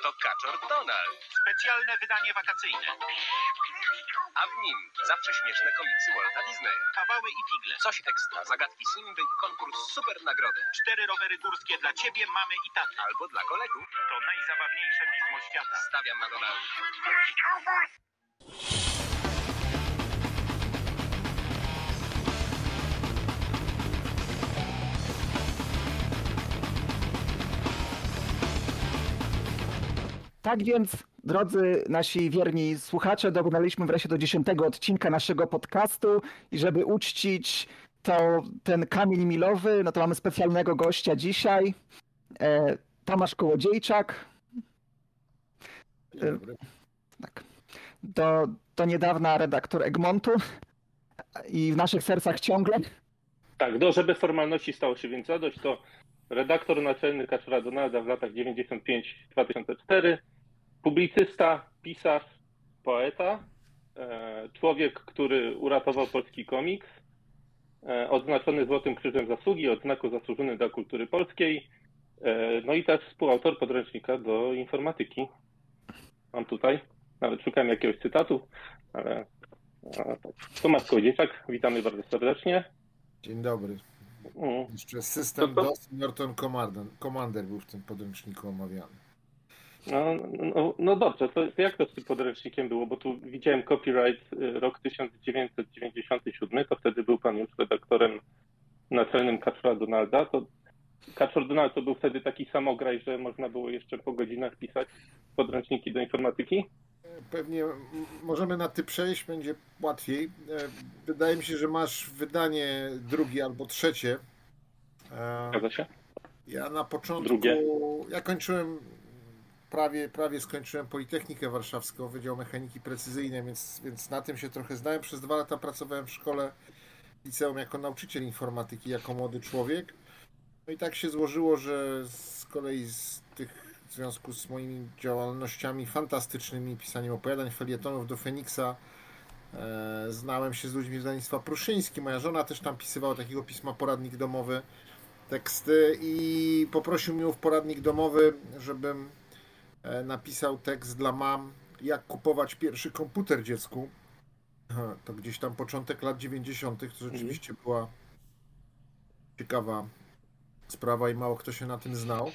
Kaczor Donald, Specjalne wydanie wakacyjne. a w nim zawsze śmieszne komiksy Walta Disneya. Kawały i figle. Coś ekstra, zagadki Simby i konkurs super nagrody. Cztery rowery górskie dla ciebie, mamy i taty. Albo dla kolegów. To najzabawniejsze pismo świata. Stawiam na Donalda. Tak więc, drodzy nasi wierni słuchacze, dognaliśmy wreszcie do dziesiątego odcinka naszego podcastu i żeby uczcić to, ten kamień milowy, no to mamy specjalnego gościa dzisiaj, e, Tomasz Kołodziejczak. Dobry. Tak. Do, do niedawna redaktor Egmontu i w naszych sercach ciągle. Tak, do, żeby formalności stało się więc zadość, to redaktor naczelny Kaczora Donalda w latach 95-2004, publicysta, pisarz, poeta, e, człowiek, który uratował polski komiks, e, odznaczony Złotym Krzyżem Zasługi, odznaku zasłużony dla kultury polskiej, e, no i też współautor podręcznika do informatyki. Mam tutaj, nawet szukałem jakiegoś cytatu, ale. Tomasz Kołodziejczak, witamy bardzo serdecznie. Dzień dobry. Mm. Jeszcze system To- to- DOS Norton Commander, Commander był w tym podręczniku omawiany. No, no, no dobrze, to jak to z tym podręcznikiem było? Bo tu widziałem copyright y, rok 1997, to wtedy był pan już redaktorem naczelnym Kaczora Donalda. To Kaczor Donald to był wtedy taki samograj, że można było jeszcze po godzinach pisać podręczniki do informatyki? Pewnie możemy na ty przejść, będzie łatwiej. E, Wydaje mi się, że masz wydanie drugie albo trzecie. E, Zgadza się? Ja na początku, Drugie. ja kończyłem, prawie, prawie skończyłem Politechnikę Warszawską, Wydział Mechaniki Precyzyjnej, więc, więc na tym się trochę znałem. Przez dwa lata pracowałem w szkole liceum jako nauczyciel informatyki, jako młody człowiek. No i tak się złożyło, że z kolei z tych, w związku z moimi działalnościami fantastycznymi, pisaniem opowiadań, felietonów do Feniksa, e, znałem się z ludźmi z wydawnictwa Pruszyński. Moja żona też tam pisywała takiego pisma poradnik domowy teksty i poprosił mnie w poradnik domowy, żebym e, napisał tekst dla mam, jak kupować pierwszy komputer dziecku. To gdzieś tam początek lat 90. to rzeczywiście była ciekawa sprawa i mało kto się na tym znał.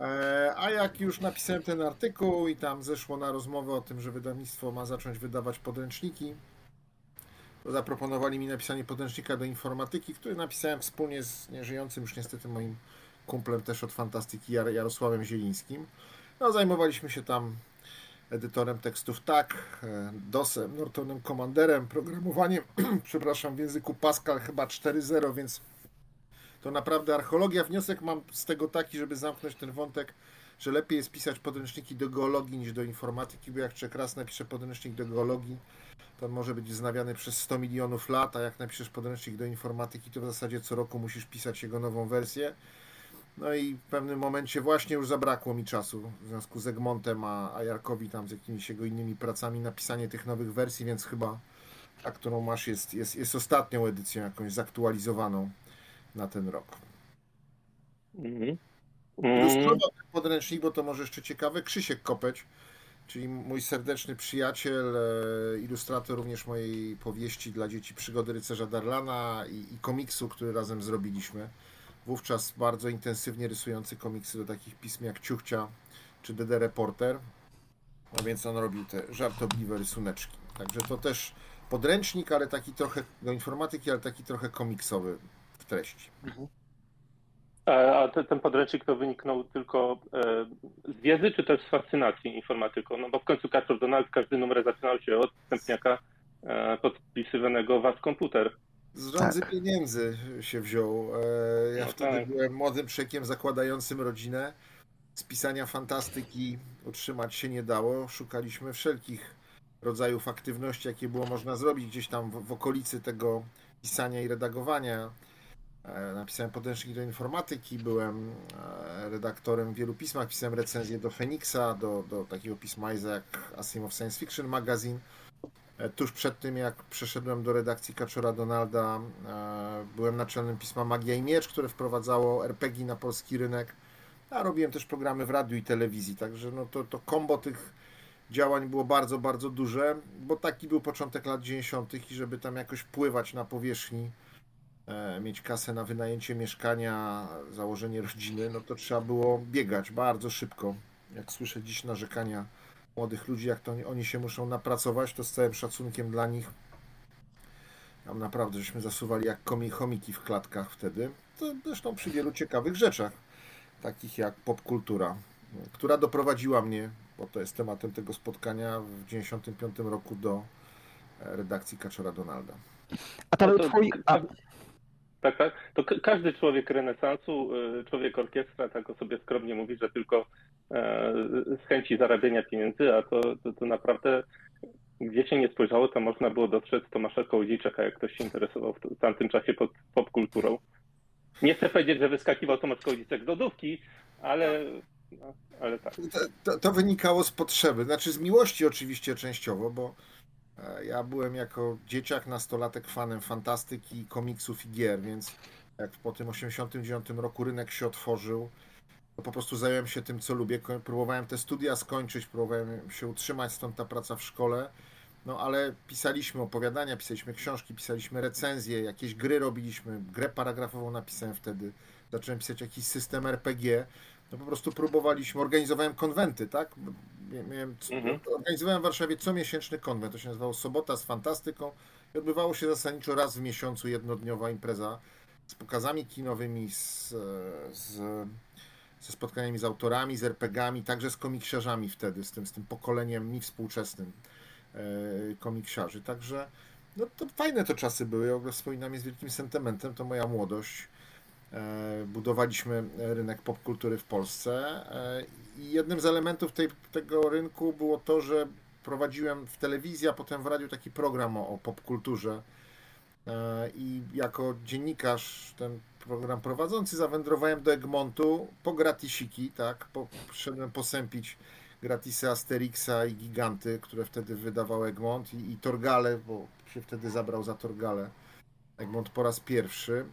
E, A jak już napisałem ten artykuł i tam zeszło na rozmowę o tym, że wydawnictwo ma zacząć wydawać podręczniki, zaproponowali mi napisanie podręcznika do informatyki, który napisałem wspólnie z nieżyjącym już niestety moim kumplem też od fantastyki Jar- Jarosławem Zielińskim. No, zajmowaliśmy się tam edytorem tekstów tak, e, DOSem, Nortonem Commanderem, programowaniem, przepraszam, w języku Pascal chyba 4.0, więc to naprawdę archeologia. Wniosek mam z tego taki, żeby zamknąć ten wątek, że lepiej jest pisać podręczniki do geologii niż do informatyki, bo jak człowiek raz napisze podręcznik do geologii, to może być wznawiany przez 100 milionów lat, a jak napiszesz podręcznik do informatyki, to w zasadzie co roku musisz pisać jego nową wersję. No i w pewnym momencie właśnie już zabrakło mi czasu w związku z Egmontem, a, a Jarkowi tam z jakimiś jego innymi pracami napisanie tych nowych wersji, więc chyba ta, którą masz jest, jest, jest ostatnią edycją jakąś zaktualizowaną na ten rok. Mhm. Ilustrował ten podręcznik, bo to może jeszcze ciekawe, Krzysiek Kopeć, czyli mój serdeczny przyjaciel, e, ilustrator również mojej powieści dla dzieci Przygody Rycerza Darlana i, i komiksu, który razem zrobiliśmy. Wówczas bardzo intensywnie rysujący komiksy do takich pism jak Ciuchcia czy DD Reporter. No więc on robił te żartobliwe rysuneczki. Także to też podręcznik, ale taki trochę do informatyki, ale taki trochę komiksowy w treści. A, a te, ten podręcznik to wyniknął tylko e, z wiedzy, czy też z fascynacji informatyką? No bo w końcu Kaczor Donald, każdy numer zaczynał się od wstępniaka e, podpisywanego was komputer. Z rządzy Tak. pieniędzy się wziął. E, Ja No wtedy tak. byłem młodym przekiem zakładającym rodzinę. Z pisania fantastyki utrzymać się nie dało. Szukaliśmy wszelkich rodzajów aktywności, jakie było można zrobić gdzieś tam w, w okolicy tego pisania i redagowania. E, Napisałem podręcznik do informatyki, byłem e, redaktorem wielu pismach, pisałem recenzję do Feniksa, do, do takiego pisma jak Asimov Science Fiction Magazine. Tuż przed tym, jak przeszedłem do redakcji Kaczora Donalda, e, byłem naczelnym pisma Magia i Miecz, które wprowadzało RPG na polski rynek. A robiłem też programy w radiu i telewizji, także no to, to kombo tych działań było bardzo, bardzo duże, bo taki był początek lat 90. i żeby tam jakoś pływać na powierzchni, mieć kasę na wynajęcie mieszkania, założenie rodziny, no to trzeba było biegać bardzo szybko. Jak słyszę dziś narzekania młodych ludzi, jak to oni, oni się muszą napracować, to z całym szacunkiem dla nich tam naprawdę żeśmy zasuwali jak komi chomiki w klatkach wtedy. To zresztą przy wielu ciekawych rzeczach, takich jak popkultura, która doprowadziła mnie, bo to jest tematem tego spotkania, w 95 roku do e, redakcji Kaczora Donalda. A to No twój... A, Tak, tak. To każdy człowiek renesansu, y, człowiek orkiestra, tak o sobie skromnie mówi, że tylko e, z chęci zarabiania pieniędzy, a to, to, to naprawdę gdzie się nie spojrzało, to można było dostrzec Tomasza Kołodziejczaka, jak ktoś się interesował w, tamtym czasie pod popkulturą. Nie chcę powiedzieć, że wyskakiwał Tomasz Kołodziejczak z lodówki, ale, no, ale tak. To, to, to wynikało z potrzeby, znaczy z miłości oczywiście częściowo, bo ja byłem jako dzieciak, nastolatek fanem fantastyki, komiksów i gier, więc jak po tym 89 roku rynek się otworzył, to po prostu zająłem się tym, co lubię. Próbowałem te studia skończyć, próbowałem się utrzymać, stąd ta praca w szkole. No ale pisaliśmy opowiadania, pisaliśmy książki, pisaliśmy recenzje, jakieś gry robiliśmy. Grę paragrafową napisałem wtedy. Zacząłem pisać jakiś system RPG. No po prostu próbowaliśmy, organizowałem konwenty, tak? Mia- Miałem, Mhm. Organizowałem w Warszawie comiesięczny konwent, to się nazywało Sobota z Fantastyką i odbywało się zasadniczo raz w miesiącu jednodniowa impreza z pokazami kinowymi, z, z, ze spotkaniami z autorami, z RPGami, także z komiksiarzami wtedy, z tym, z tym pokoleniem mi współczesnym e, komiksiarzy. Także no to fajne to czasy były, ja wspominam je z wielkim sentymentem, to moja młodość. E, Budowaliśmy rynek popkultury w Polsce e, i jednym z elementów tej, tego rynku było to, że prowadziłem w telewizji, a potem w radiu taki program o, o popkulturze. E, I jako dziennikarz ten program prowadzący zawędrowałem do Egmontu po gratisiki, tak? Po, posępić gratisy Asterixa i Giganty, które wtedy wydawał Egmont i, i Torgale, bo się wtedy zabrał za Torgale. Egmont po raz pierwszy.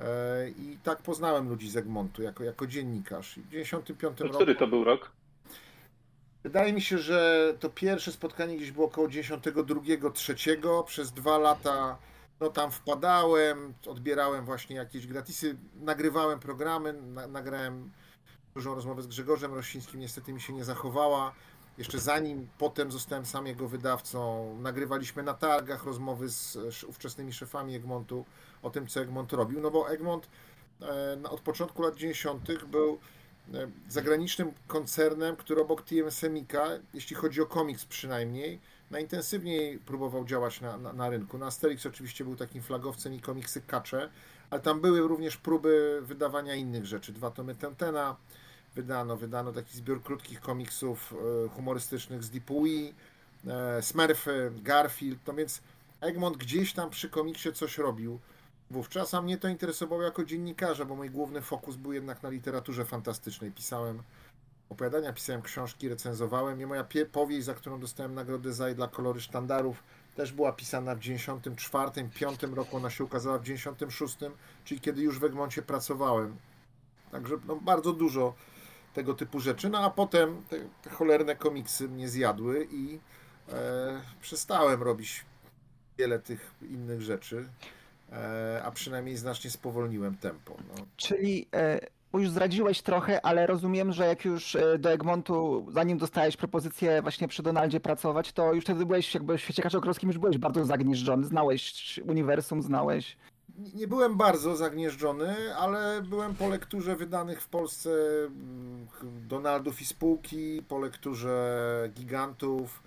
E, I tak poznałem ludzi z Egmontu jako, jako dziennikarz. I w 95 To roku. który to był rok? Wydaje mi się, że to pierwsze spotkanie gdzieś było około 92-3. Przez dwa lata no tam wpadałem, odbierałem właśnie jakieś gratisy, nagrywałem programy, na, nagrałem dużą rozmowę z Grzegorzem Rościńskim, niestety mi się nie zachowała. Jeszcze zanim potem zostałem sam jego wydawcą, nagrywaliśmy na targach rozmowy z ówczesnymi szefami Egmontu o tym, co Egmont robił, no bo Egmont e, od początku lat 90. był e, zagranicznym koncernem, który obok TM-Semika, jeśli chodzi o komiks przynajmniej, najintensywniej próbował działać na, na, na rynku. Na Asterix oczywiście był takim flagowcem i komiksy kacze, ale tam były również próby wydawania innych rzeczy. Dwa tomy Tentena wydano, wydano taki zbiór krótkich komiksów e, humorystycznych z Deepui, e, Smurfy, Garfield, no więc Egmont gdzieś tam przy komiksie coś robił wówczas, a mnie to interesowało jako dziennikarza, bo mój główny fokus był jednak na literaturze fantastycznej. Pisałem opowiadania, pisałem książki, recenzowałem i moja powieść, za którą dostałem nagrodę ZAI dla kolory sztandarów, też była pisana w 94, 5 roku, ona się ukazała w 96, czyli kiedy już w Egmoncie pracowałem. Także no, bardzo dużo tego typu rzeczy. No a potem te, te cholerne komiksy mnie zjadły i e, przestałem robić wiele tych innych rzeczy, e, a przynajmniej znacznie spowolniłem tempo. No. Czyli e, już zdradziłeś trochę, ale rozumiem, że jak już e, do Egmontu, zanim dostałeś propozycję właśnie przy Donaldzie pracować, to już wtedy byłeś jakby w świecie kaczokowskim już byłeś bardzo zagnieżdżony, znałeś uniwersum, znałeś. Nie- byłem bardzo zagnieżdżony, ale byłem po lekturze wydanych w Polsce mm, Donaldów i spółki, po lekturze Gigantów,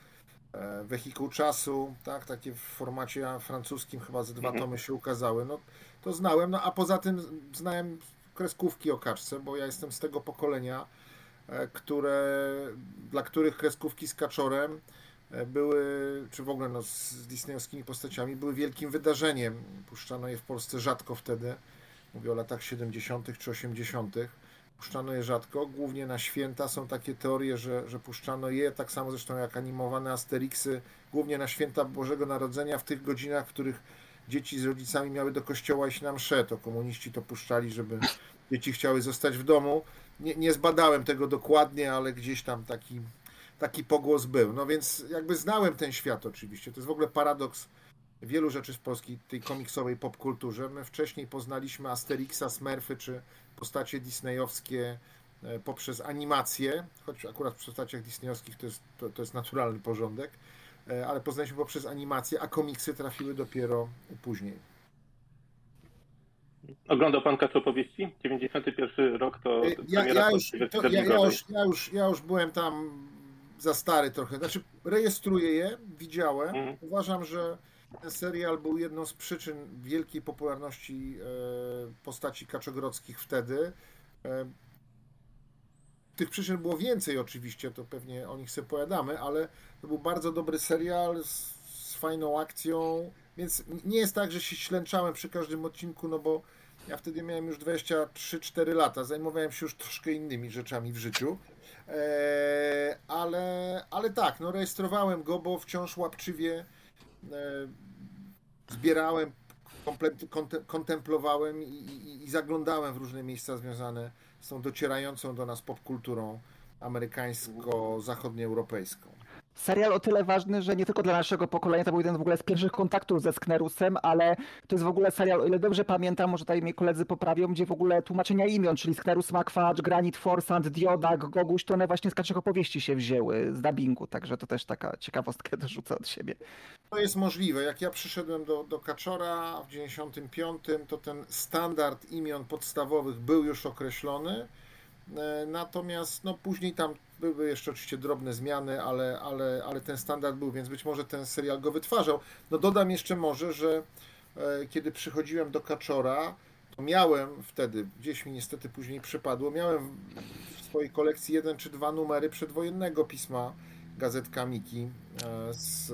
e, Wehikuł Czasu, tak, takie w formacie francuskim chyba ze dwa Mhm. tomy się ukazały. No, to znałem, no a poza tym znałem kreskówki o kaczce, bo ja jestem z tego pokolenia, e, które, dla których kreskówki z kaczorem były, czy w ogóle no, z disneyowskimi postaciami, były wielkim wydarzeniem. Puszczano je w Polsce rzadko wtedy, mówię o latach 70. czy 80. Puszczano je rzadko, głównie na święta. Są takie teorie, że, że puszczano je, tak samo zresztą jak animowane Asterixy, głównie na święta Bożego Narodzenia, w tych godzinach, w których dzieci z rodzicami miały do kościoła iść na mszę. To komuniści to puszczali, żeby dzieci chciały zostać w domu. nie, nie zbadałem tego dokładnie, ale gdzieś tam taki, taki pogłos był. No więc jakby znałem ten świat oczywiście. To jest w ogóle paradoks wielu rzeczy z polskiej, tej komiksowej popkulturze. My wcześniej poznaliśmy Asterixa, Smurfy czy postacie disneyowskie e, poprzez animację, choć akurat w postaciach disneyowskich to jest, to, to jest naturalny porządek, e, ale poznaliśmy poprzez animację, a komiksy trafiły dopiero później. Oglądał pan Kaczopowieści? 91 rok to E, Ja, ja, już, to, ja, ja, już, ja, już, ja już byłem tam za stary trochę. Znaczy, rejestruję je, widziałem. Mhm. Uważam, że ten serial był jedną z przyczyn wielkiej popularności e, postaci Kaczogrodzkich wtedy. E, tych przyczyn było więcej oczywiście, to pewnie o nich sobie powiadamy, ale to był bardzo dobry serial z, z fajną akcją, więc nie jest tak, że się ślęczałem przy każdym odcinku, no bo ja wtedy miałem już 23-4 lata, zajmowałem się już troszkę innymi rzeczami w życiu, ale, ale tak, no rejestrowałem go, bo wciąż łapczywie e, zbierałem, kontemplowałem i, i, i zaglądałem w różne miejsca związane z tą docierającą do nas popkulturą amerykańsko-zachodnioeuropejską. Serial o tyle ważny, że nie tylko dla naszego pokolenia, to był jeden w ogóle z pierwszych kontaktów ze Sknerusem, ale to jest w ogóle serial, o ile dobrze pamiętam, może tutaj mnie koledzy poprawią, gdzie w ogóle tłumaczenia imion, czyli Sknerus, Makwacz, Granit, Forsant, Diodak, Goguś, to one właśnie z kaczych opowieści się wzięły, z dubbingu, także to też taka ciekawostkę dorzucę od siebie. To jest możliwe. Jak ja przyszedłem do, do Kaczora w 95, to ten standard imion podstawowych był już określony. E, Natomiast no, później tam były jeszcze oczywiście drobne zmiany, ale, ale, ale ten standard był, więc być może ten serial go wytwarzał. No dodam jeszcze może, że e, kiedy przychodziłem do Kaczora, to miałem wtedy, gdzieś mi niestety później przypadło, miałem w swojej kolekcji jeden czy dwa numery przedwojennego pisma gazetka Miki e, z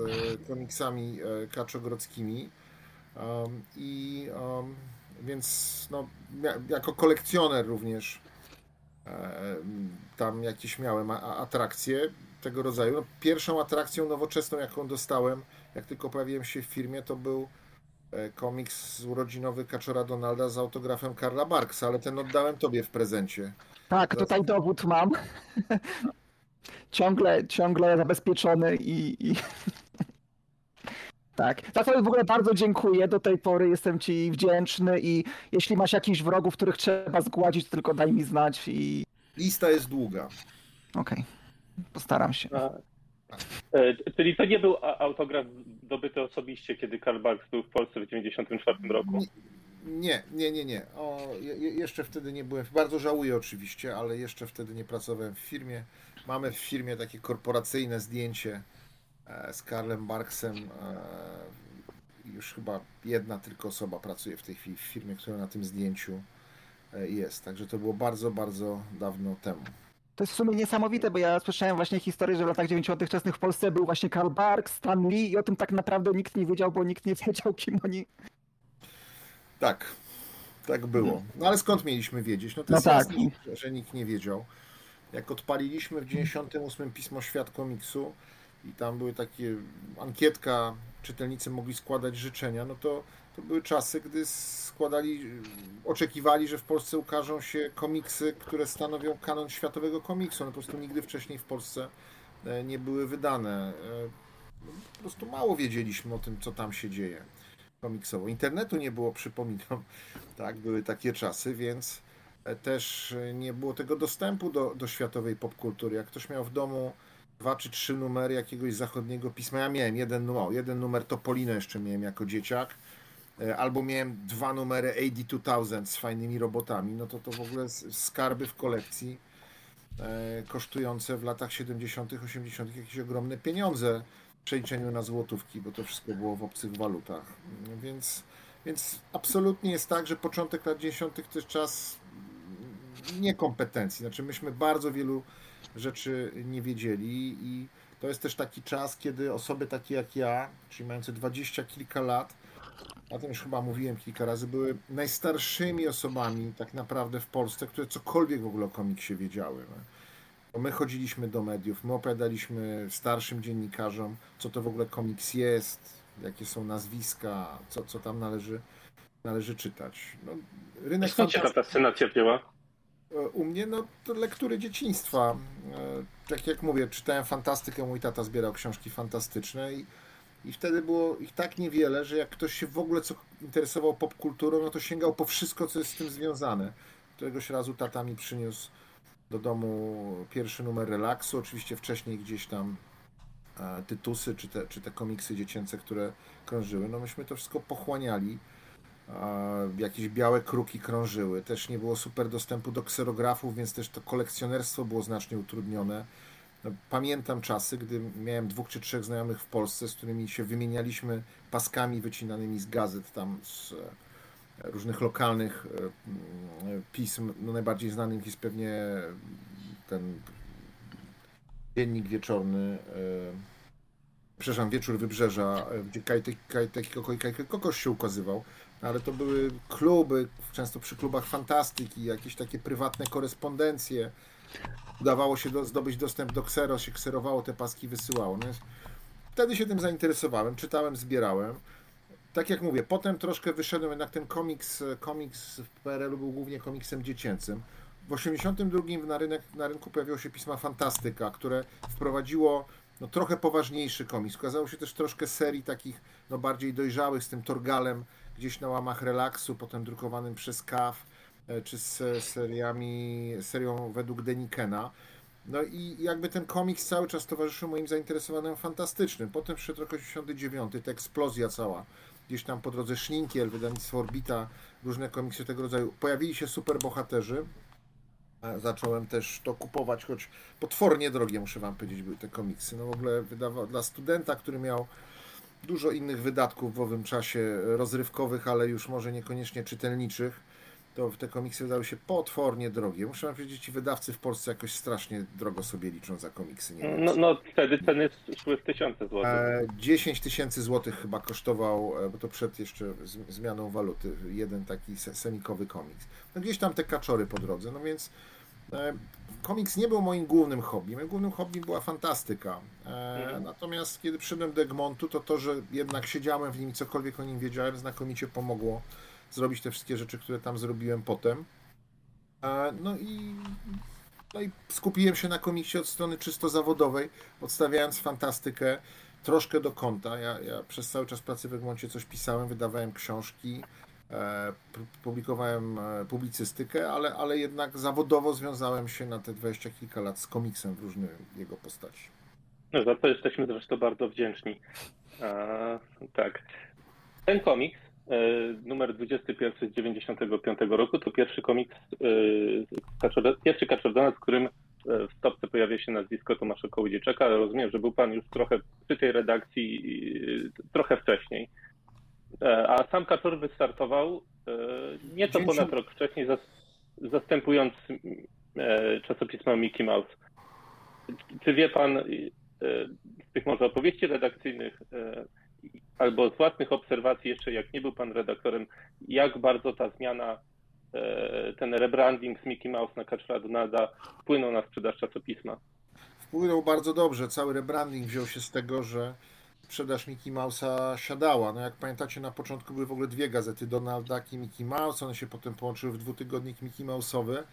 komiksami kaczogrodzkimi. I więc no, jako kolekcjoner również tam jakieś miałem atrakcje tego rodzaju. No, pierwszą atrakcją nowoczesną, jaką dostałem, jak tylko pojawiłem się w firmie, to był e, komiks urodzinowy Kaczora Donalda z autografem Karla Barksa, ale ten oddałem tobie w prezencie. Tak, tutaj dowód mam. ciągle, ciągle zabezpieczony i... i... Tak. Za co w ogóle bardzo dziękuję. Do tej pory jestem Ci wdzięczny i jeśli masz jakichś wrogów, których trzeba zgładzić, to tylko daj mi znać i Lista jest długa. okej. Postaram się. A, e, Czyli to nie był autograf zdobyty osobiście, kiedy Karl Barks był w Polsce w 94 roku? Nie, nie, nie, nie. O, je, je- jeszcze wtedy nie byłem. Bardzo żałuję oczywiście, ale jeszcze wtedy nie pracowałem w firmie. Mamy w firmie takie korporacyjne zdjęcie z Karlem Barksem. e, Już chyba jedna tylko osoba pracuje w tej chwili w firmie, która na tym zdjęciu e, jest. Także to było bardzo, bardzo dawno temu. To jest w sumie niesamowite, bo ja słyszałem właśnie historię, że w latach 90. wczesnych w Polsce był właśnie Karl Barks, Stan Lee i o tym tak naprawdę nikt nie wiedział, bo nikt nie wiedział, kim oni... Tak, tak było. No ale skąd mieliśmy wiedzieć? No to No jest tak. jasne, że- że nikt nie wiedział. Jak odpaliliśmy w 98 pismo Świat Komiksu i tam były takie ankietka, czytelnicy mogli składać życzenia, no to, to były czasy, gdy składali, oczekiwali, że w Polsce ukażą się komiksy, które stanowią kanon światowego komiksu. No po prostu nigdy wcześniej w Polsce e, nie były wydane. E, no, Po prostu mało wiedzieliśmy o tym, co tam się dzieje komiksowo. Internetu nie było, przypominam, tak, były takie czasy, więc e, też nie było tego dostępu do, do światowej popkultury. Jak ktoś miał w domu dwa czy trzy numery jakiegoś zachodniego pisma, ja miałem jeden numer, jeden numer Topolino jeszcze miałem jako dzieciak, e, albo miałem dwa numery AD2000 z fajnymi robotami, no to to w ogóle skarby w kolekcji e, kosztujące w latach 70., 80. jakieś ogromne pieniądze w przeliczeniu na złotówki, bo to wszystko było w obcych walutach. Więc, więc absolutnie jest tak, że początek lat 90. to jest czas niekompetencji. Znaczy, myśmy bardzo wielu rzeczy nie wiedzieli i to jest też taki czas, kiedy osoby takie jak ja, czyli mające dwadzieścia kilka lat, o tym już chyba mówiłem kilka razy, były najstarszymi osobami tak naprawdę w Polsce, które cokolwiek w ogóle o komiksie wiedziały. my chodziliśmy do mediów, my opowiadaliśmy starszym dziennikarzom, co to w ogóle komiks jest, jakie są nazwiska, co, co tam należy, należy czytać. No, rynek Skąd się ta fascynacja wzięła? U mnie, no, to lektury dzieciństwa. E, Tak jak mówię, czytałem fantastykę, mój tata zbierał książki fantastyczne i, i wtedy było ich tak niewiele, że jak ktoś się w ogóle co interesował popkulturą, no to sięgał po wszystko, co jest z tym związane. Któregoś razu tata mi przyniósł do domu pierwszy numer relaksu, oczywiście wcześniej gdzieś tam e, tytusy, czy te, czy te komiksy dziecięce, które krążyły. No myśmy to wszystko pochłaniali. Jakieś białe kruki krążyły. Też nie było super dostępu do kserografów, więc też to kolekcjonerstwo było znacznie utrudnione. No, Pamiętam czasy, gdy miałem dwóch czy trzech znajomych w Polsce, z którymi się wymienialiśmy paskami wycinanymi z gazet tam z e, różnych lokalnych e, pism. No, najbardziej znanym jest pewnie ten dziennik wieczorny, e, przepraszam, Wieczór Wybrzeża, gdzie Kajtek, Kajtek Koko się ukazywał, ale to były kluby, często przy klubach fantastyki, jakieś takie prywatne korespondencje. Udawało się do, zdobyć dostęp do ksero, się kserowało, te paski wysyłało. No więc wtedy się tym zainteresowałem, czytałem, zbierałem. Tak jak mówię, potem troszkę wyszedłem, jednak ten komiks, komiks w PRL-u był głównie komiksem dziecięcym. W 82 na, rynek, na rynku pojawiło się pisma Fantastyka, które wprowadziło no, trochę poważniejszy komiks. Ukazało się też troszkę serii takich no, bardziej dojrzałych z tym Torgalem gdzieś na łamach relaksu, potem drukowanym przez KAF, e, czy z seriami, serią według Denikena. No i jakby ten komiks cały czas towarzyszył moim zainteresowaniem fantastycznym. Potem przyszedł rok 89, ta eksplozja cała. Gdzieś tam po drodze Szninkiel, wydawnictwo Orbita, różne komiksy tego rodzaju. Pojawili się superbohaterzy. Zacząłem też to kupować, choć potwornie drogie, muszę wam powiedzieć, były te komiksy. No w ogóle wydawał dla studenta, który miał dużo innych wydatków w owym czasie rozrywkowych, ale już może niekoniecznie czytelniczych, to te komiksy wydały się potwornie drogie. Muszę wam powiedzieć, ci wydawcy w Polsce jakoś strasznie drogo sobie liczą za komiksy. Nie No, no wtedy ceny szły w tysiące złotych. E, 10 tysięcy złotych chyba kosztował, e, bo to przed jeszcze zmianą waluty, jeden taki se- semikowy komiks. No gdzieś tam te kaczory po drodze, no więc e, komiks nie był moim głównym hobby. Moim głównym hobby była fantastyka. E, Mhm. Natomiast kiedy przyszedłem do Egmontu, to to, że jednak siedziałem w nim i cokolwiek o nim wiedziałem, znakomicie pomogło zrobić te wszystkie rzeczy, które tam zrobiłem potem. E, No i no i skupiłem się na komiksie od strony czysto zawodowej, odstawiając fantastykę troszkę do kąta. Ja, ja przez cały czas pracy w Egmoncie coś pisałem, wydawałem książki, publikowałem e, publicystykę, ale, ale jednak zawodowo związałem się na te dwadzieścia kilka lat z komiksem w różnych jego postaci. No, za to jesteśmy zresztą bardzo wdzięczni. A, tak. Ten komiks, e, numer 21 z 95 roku, to pierwszy komiks, e, pierwszy Kaczordana, w którym e, w stopce pojawia się nazwisko Tomasza Kołodziejczaka, ale rozumiem, że był pan już trochę przy tej redakcji e, trochę wcześniej. E, A sam Kaczor wystartował e, nieco 90 ponad rok wcześniej, zas- zastępując e, czasopismo Mickey Mouse. Czy wie pan z tych może opowieści redakcyjnych albo z własnych obserwacji jeszcze jak nie był pan redaktorem, jak bardzo ta zmiana, ten rebranding z Mickey Mouse na Kaczora Donalda wpłynął na sprzedaż czasopisma? Wpłynął bardzo dobrze. Cały rebranding wziął się z tego, że sprzedaż Mickey Mouse'a siadała. No jak pamiętacie, na początku były w ogóle dwie gazety, Donald Duck i Mickey Mouse. One się potem połączyły w dwutygodnik Mickey Mouse'owy.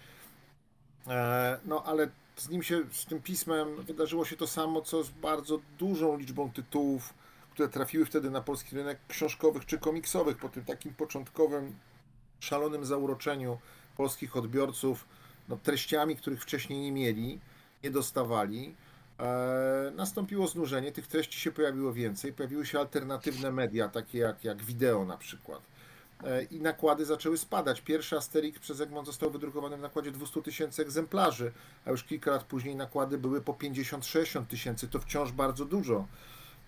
E, No ale z nim się, z tym pismem wydarzyło się to samo, co z bardzo dużą liczbą tytułów, które trafiły wtedy na polski rynek książkowych czy komiksowych po tym takim początkowym szalonym zauroczeniu polskich odbiorców no, treściami, których wcześniej nie mieli, nie dostawali. E, nastąpiło znużenie, tych treści się pojawiło więcej, pojawiły się alternatywne media, takie jak, jak wideo na przykład. E, I nakłady zaczęły spadać. Pierwszy Asterix przez Egmont został wydrukowany w nakładzie 200 tysięcy egzemplarzy, a już kilka lat później nakłady były po 50-60 tysięcy. To wciąż bardzo dużo.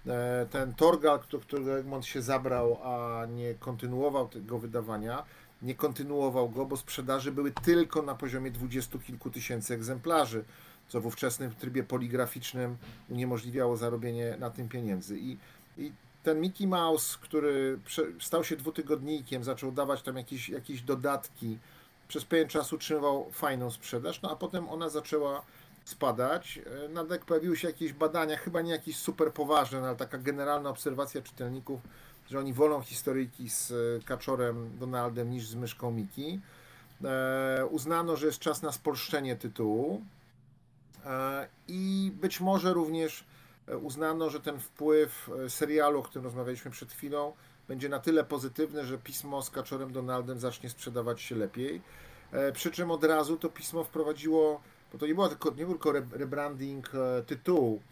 E, Ten Torgal, którego Egmont się zabrał, a nie kontynuował tego wydawania, nie kontynuował go, bo sprzedaży były tylko na poziomie dwudziestu kilku tysięcy egzemplarzy, co w ówczesnym trybie poligraficznym uniemożliwiało zarobienie na tym pieniędzy. I, i ten Mickey Mouse, który stał się dwutygodnikiem, zaczął dawać tam jakieś, jakieś dodatki, przez pewien czas utrzymywał fajną sprzedaż, no a potem ona zaczęła spadać. E, Na dek pojawiły się jakieś badania, chyba nie jakieś super poważne, no ale taka generalna obserwacja czytelników, że oni wolą historyjki z e, Kaczorem Donaldem niż z myszką Miki. e, uznano, że jest czas na spolszczenie tytułu i być może również e, uznano, że ten wpływ e, serialu, o którym rozmawialiśmy przed chwilą, będzie na tyle pozytywny, że pismo z Kaczorem Donaldem zacznie sprzedawać się lepiej. E, Przy czym od razu to pismo wprowadziło, bo to nie, było tylko, nie był tylko re- rebranding e, tytułu,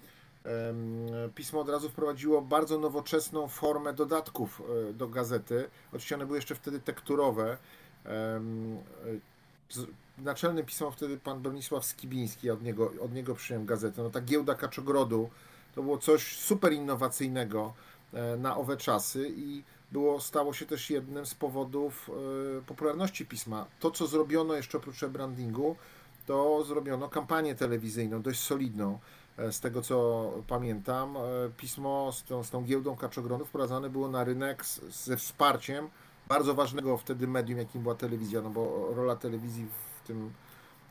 Pismo od razu wprowadziło bardzo nowoczesną formę dodatków e, do gazety. Oczywiście one były jeszcze wtedy tekturowe. Naczelnym pismem wtedy pan Bronisław Skibiński, od niego, od niego przyjąłem gazetę. No ta giełda Kaczogrodu to było coś super innowacyjnego e, na owe czasy i było, stało się też jednym z powodów e, popularności pisma. To, co zrobiono jeszcze oprócz brandingu, to zrobiono kampanię telewizyjną, dość solidną. E, Z tego co pamiętam, pismo z tą, z tą giełdą kaczogronu wprowadzane było na rynek z, ze wsparciem bardzo ważnego wtedy medium, jakim była telewizja, no bo rola telewizji w tym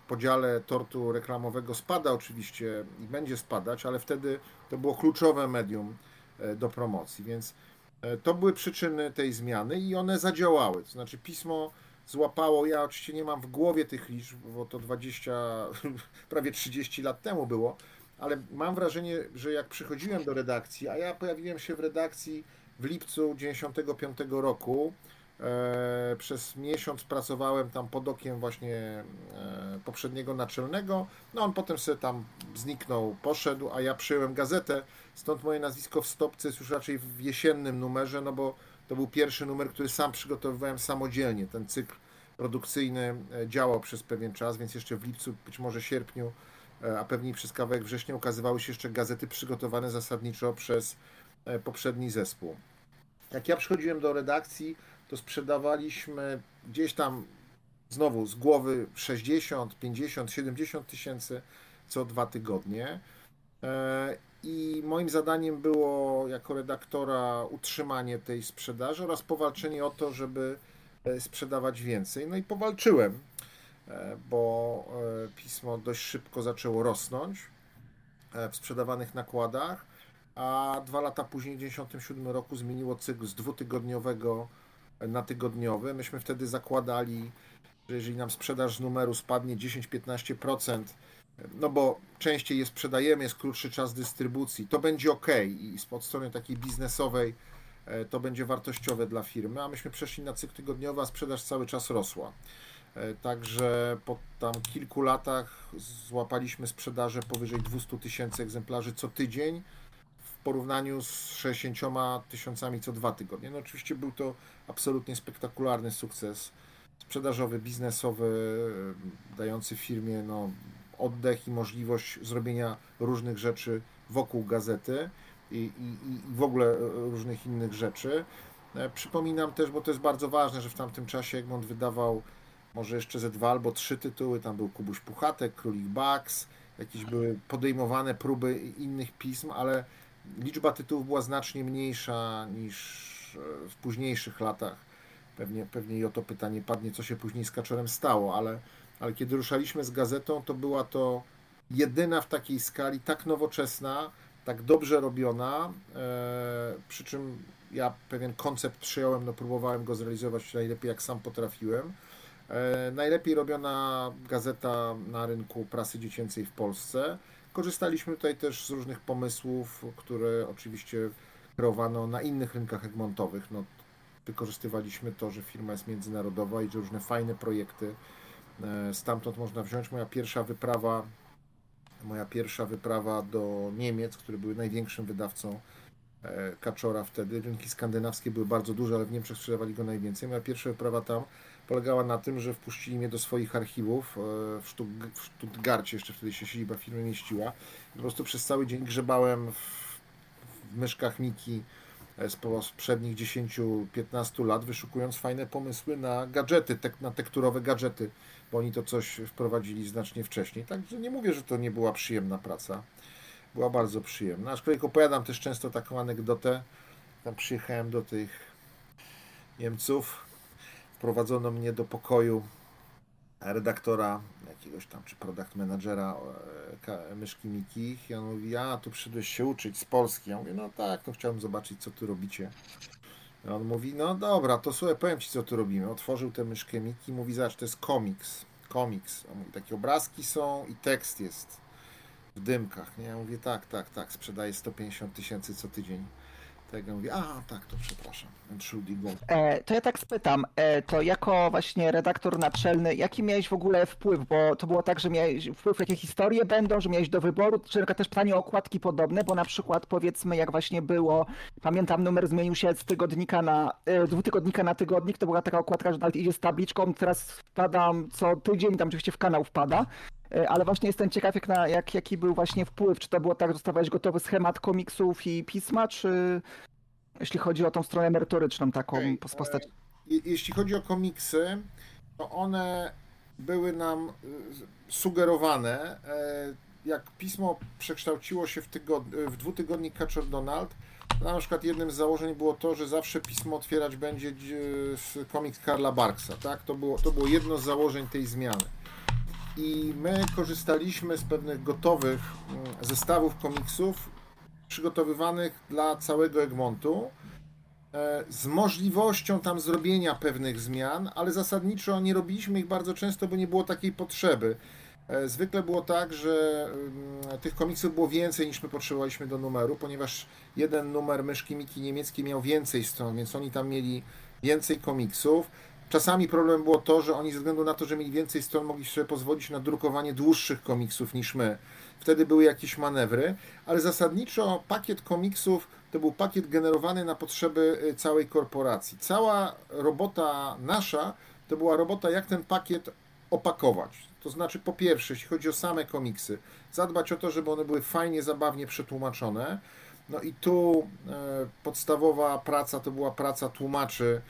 podziale tortu reklamowego spada oczywiście i będzie spadać, ale wtedy to było kluczowe medium e, do promocji, więc e, to były przyczyny tej zmiany i one zadziałały. To znaczy pismo złapało, ja oczywiście nie mam w głowie tych liczb, bo to 20, prawie 30 lat temu było, ale mam wrażenie, że jak przychodziłem do redakcji, a ja pojawiłem się w redakcji w lipcu 95 roku, e, przez miesiąc pracowałem tam pod okiem właśnie e, poprzedniego naczelnego, no on potem sobie tam zniknął, poszedł, a ja przyjąłem gazetę, stąd moje nazwisko w stopce jest już raczej w jesiennym numerze, no bo to był pierwszy numer, który sam przygotowywałem samodzielnie, ten cykl produkcyjny e, działał przez pewien czas, więc jeszcze w lipcu, być może sierpniu a pewnie przez kawałek września ukazywały się jeszcze gazety przygotowane zasadniczo przez poprzedni zespół. Jak ja przychodziłem do redakcji, to sprzedawaliśmy gdzieś tam znowu z głowy 60, 50, 70 tysięcy co dwa tygodnie. E, I moim zadaniem było jako redaktora utrzymanie tej sprzedaży oraz powalczenie o to, żeby e, sprzedawać więcej. No i powalczyłem e, bo pismo dość szybko zaczęło rosnąć w sprzedawanych nakładach, a dwa lata później, w 1997 roku, zmieniło cykl z dwutygodniowego na tygodniowy. Myśmy wtedy zakładali, że jeżeli nam sprzedaż z numeru spadnie 10-15%, no bo częściej je sprzedajemy, jest krótszy czas dystrybucji, to będzie ok i od strony takiej biznesowej e, to będzie wartościowe dla firmy, a myśmy przeszli na cykl tygodniowy, a sprzedaż cały czas rosła. E, Także po tam kilku latach złapaliśmy sprzedaże powyżej 200 tysięcy egzemplarzy co tydzień porównaniu z 60 tysiącami co dwa tygodnie. No oczywiście był to absolutnie spektakularny sukces sprzedażowy, biznesowy, dający firmie no, oddech i możliwość zrobienia różnych rzeczy wokół gazety i, i, i w ogóle e, różnych innych rzeczy. E, Przypominam też, bo to jest bardzo ważne, że w tamtym czasie Egmont wydawał może jeszcze ze dwa albo trzy tytuły. Tam był Kubuś Puchatek, Królik Bax, jakieś były podejmowane próby innych pism, ale liczba tytułów była znacznie mniejsza niż e, w późniejszych latach. Pewnie, pewnie i o to pytanie padnie, co się później z Kaczorem stało, ale, ale kiedy ruszaliśmy z gazetą, to była to jedyna w takiej skali, tak nowoczesna, tak dobrze robiona, e, przy czym ja pewien koncept przyjąłem, no próbowałem go zrealizować najlepiej jak sam potrafiłem. E, najlepiej robiona gazeta na rynku prasy dziecięcej w Polsce. Korzystaliśmy tutaj też z różnych pomysłów, które oczywiście kreowano na innych rynkach egmontowych. No, wykorzystywaliśmy to, że firma jest międzynarodowa i że różne fajne projekty e, stamtąd można wziąć. Moja pierwsza wyprawa, moja pierwsza wyprawa do Niemiec, które były największym wydawcą e, Kaczora wtedy. Rynki skandynawskie były bardzo duże, ale w Niemczech sprzedawali go najwięcej. Moja pierwsza wyprawa tam polegała na tym, że wpuścili mnie do swoich archiwów e, w, Stutt w Stuttgarcie, jeszcze wtedy się siedziba firmy mieściła. I po prostu przez cały dzień grzebałem w, w myszkach Miki e, z poprzednich 10-15 lat, wyszukując fajne pomysły na gadżety, tek na tekturowe gadżety, bo oni to coś wprowadzili znacznie wcześniej. Także nie mówię, że to nie była przyjemna praca. Była bardzo przyjemna. Aczkolwiek opowiadam też często taką anegdotę. Tam przyjechałem do tych Niemców, wprowadzono mnie do pokoju redaktora jakiegoś tam, czy product managera e, myszki Miki i on mówi, a tu przyszedłeś się uczyć z Polski. Ja mówię, no tak, no chciałem zobaczyć, co tu robicie. On mówi, no dobra, to słuchaj, powiem ci, co tu robimy. Otworzył tę myszkę Miki, mówi, zobacz, to jest komiks. Komiks. On mówi, takie obrazki są i tekst jest w dymkach, nie? Ja mówię, tak, tak, tak, sprzedaję 150 tysięcy co tydzień. Tak, mówię, a, tak, to przepraszam. And should go. E, to ja tak spytam, e, to jako właśnie redaktor naczelny, jaki miałeś w ogóle wpływ? Bo to było tak, że miałeś wpływ, jakie historie będą, że miałeś do wyboru, czy też pytanie o okładki podobne, bo na przykład powiedzmy jak właśnie było, pamiętam numer zmienił się z tygodnika na, e, dwutygodnika na tygodnik, to była taka okładka, że nawet idzie z tabliczką, teraz wpadam co tydzień, tam oczywiście w kanał wpada. E, Ale właśnie jestem ciekaw, jak na, jak, jaki był właśnie wpływ. Czy to było tak, dostawałeś gotowy schemat komiksów i pisma, czy jeśli chodzi o tą stronę merytoryczną, taką okay. postać. Je- Jeśli chodzi o komiksy, to one były nam y, sugerowane. e, Jak pismo przekształciło się w, tygod- w dwutygodnik Catcher Donald, to na przykład jednym z założeń było to, że zawsze pismo otwierać będzie dzi- z komiks Karla Barksa. Tak? To, było, to było jedno z założeń tej zmiany. I my korzystaliśmy z pewnych gotowych mm, zestawów komiksów przygotowywanych dla całego Egmontu e, z możliwością tam zrobienia pewnych zmian, ale zasadniczo nie robiliśmy ich bardzo często, bo nie było takiej potrzeby. E, Zwykle było tak, że mm, tych komiksów było więcej niż my potrzebowaliśmy do numeru, ponieważ jeden numer myszki Miki niemieckiej miał więcej stron, więc oni tam mieli więcej komiksów. Czasami problem było to, że oni ze względu na to, że mieli więcej stron, mogli sobie pozwolić na drukowanie dłuższych komiksów niż my. Wtedy były jakieś manewry, ale zasadniczo pakiet komiksów to był pakiet generowany na potrzeby y, całej korporacji. Cała robota nasza to była robota, jak ten pakiet opakować. To znaczy, po pierwsze, jeśli chodzi o same komiksy, zadbać o to, żeby one były fajnie, zabawnie przetłumaczone. No i tu e, podstawowa praca to była praca tłumaczy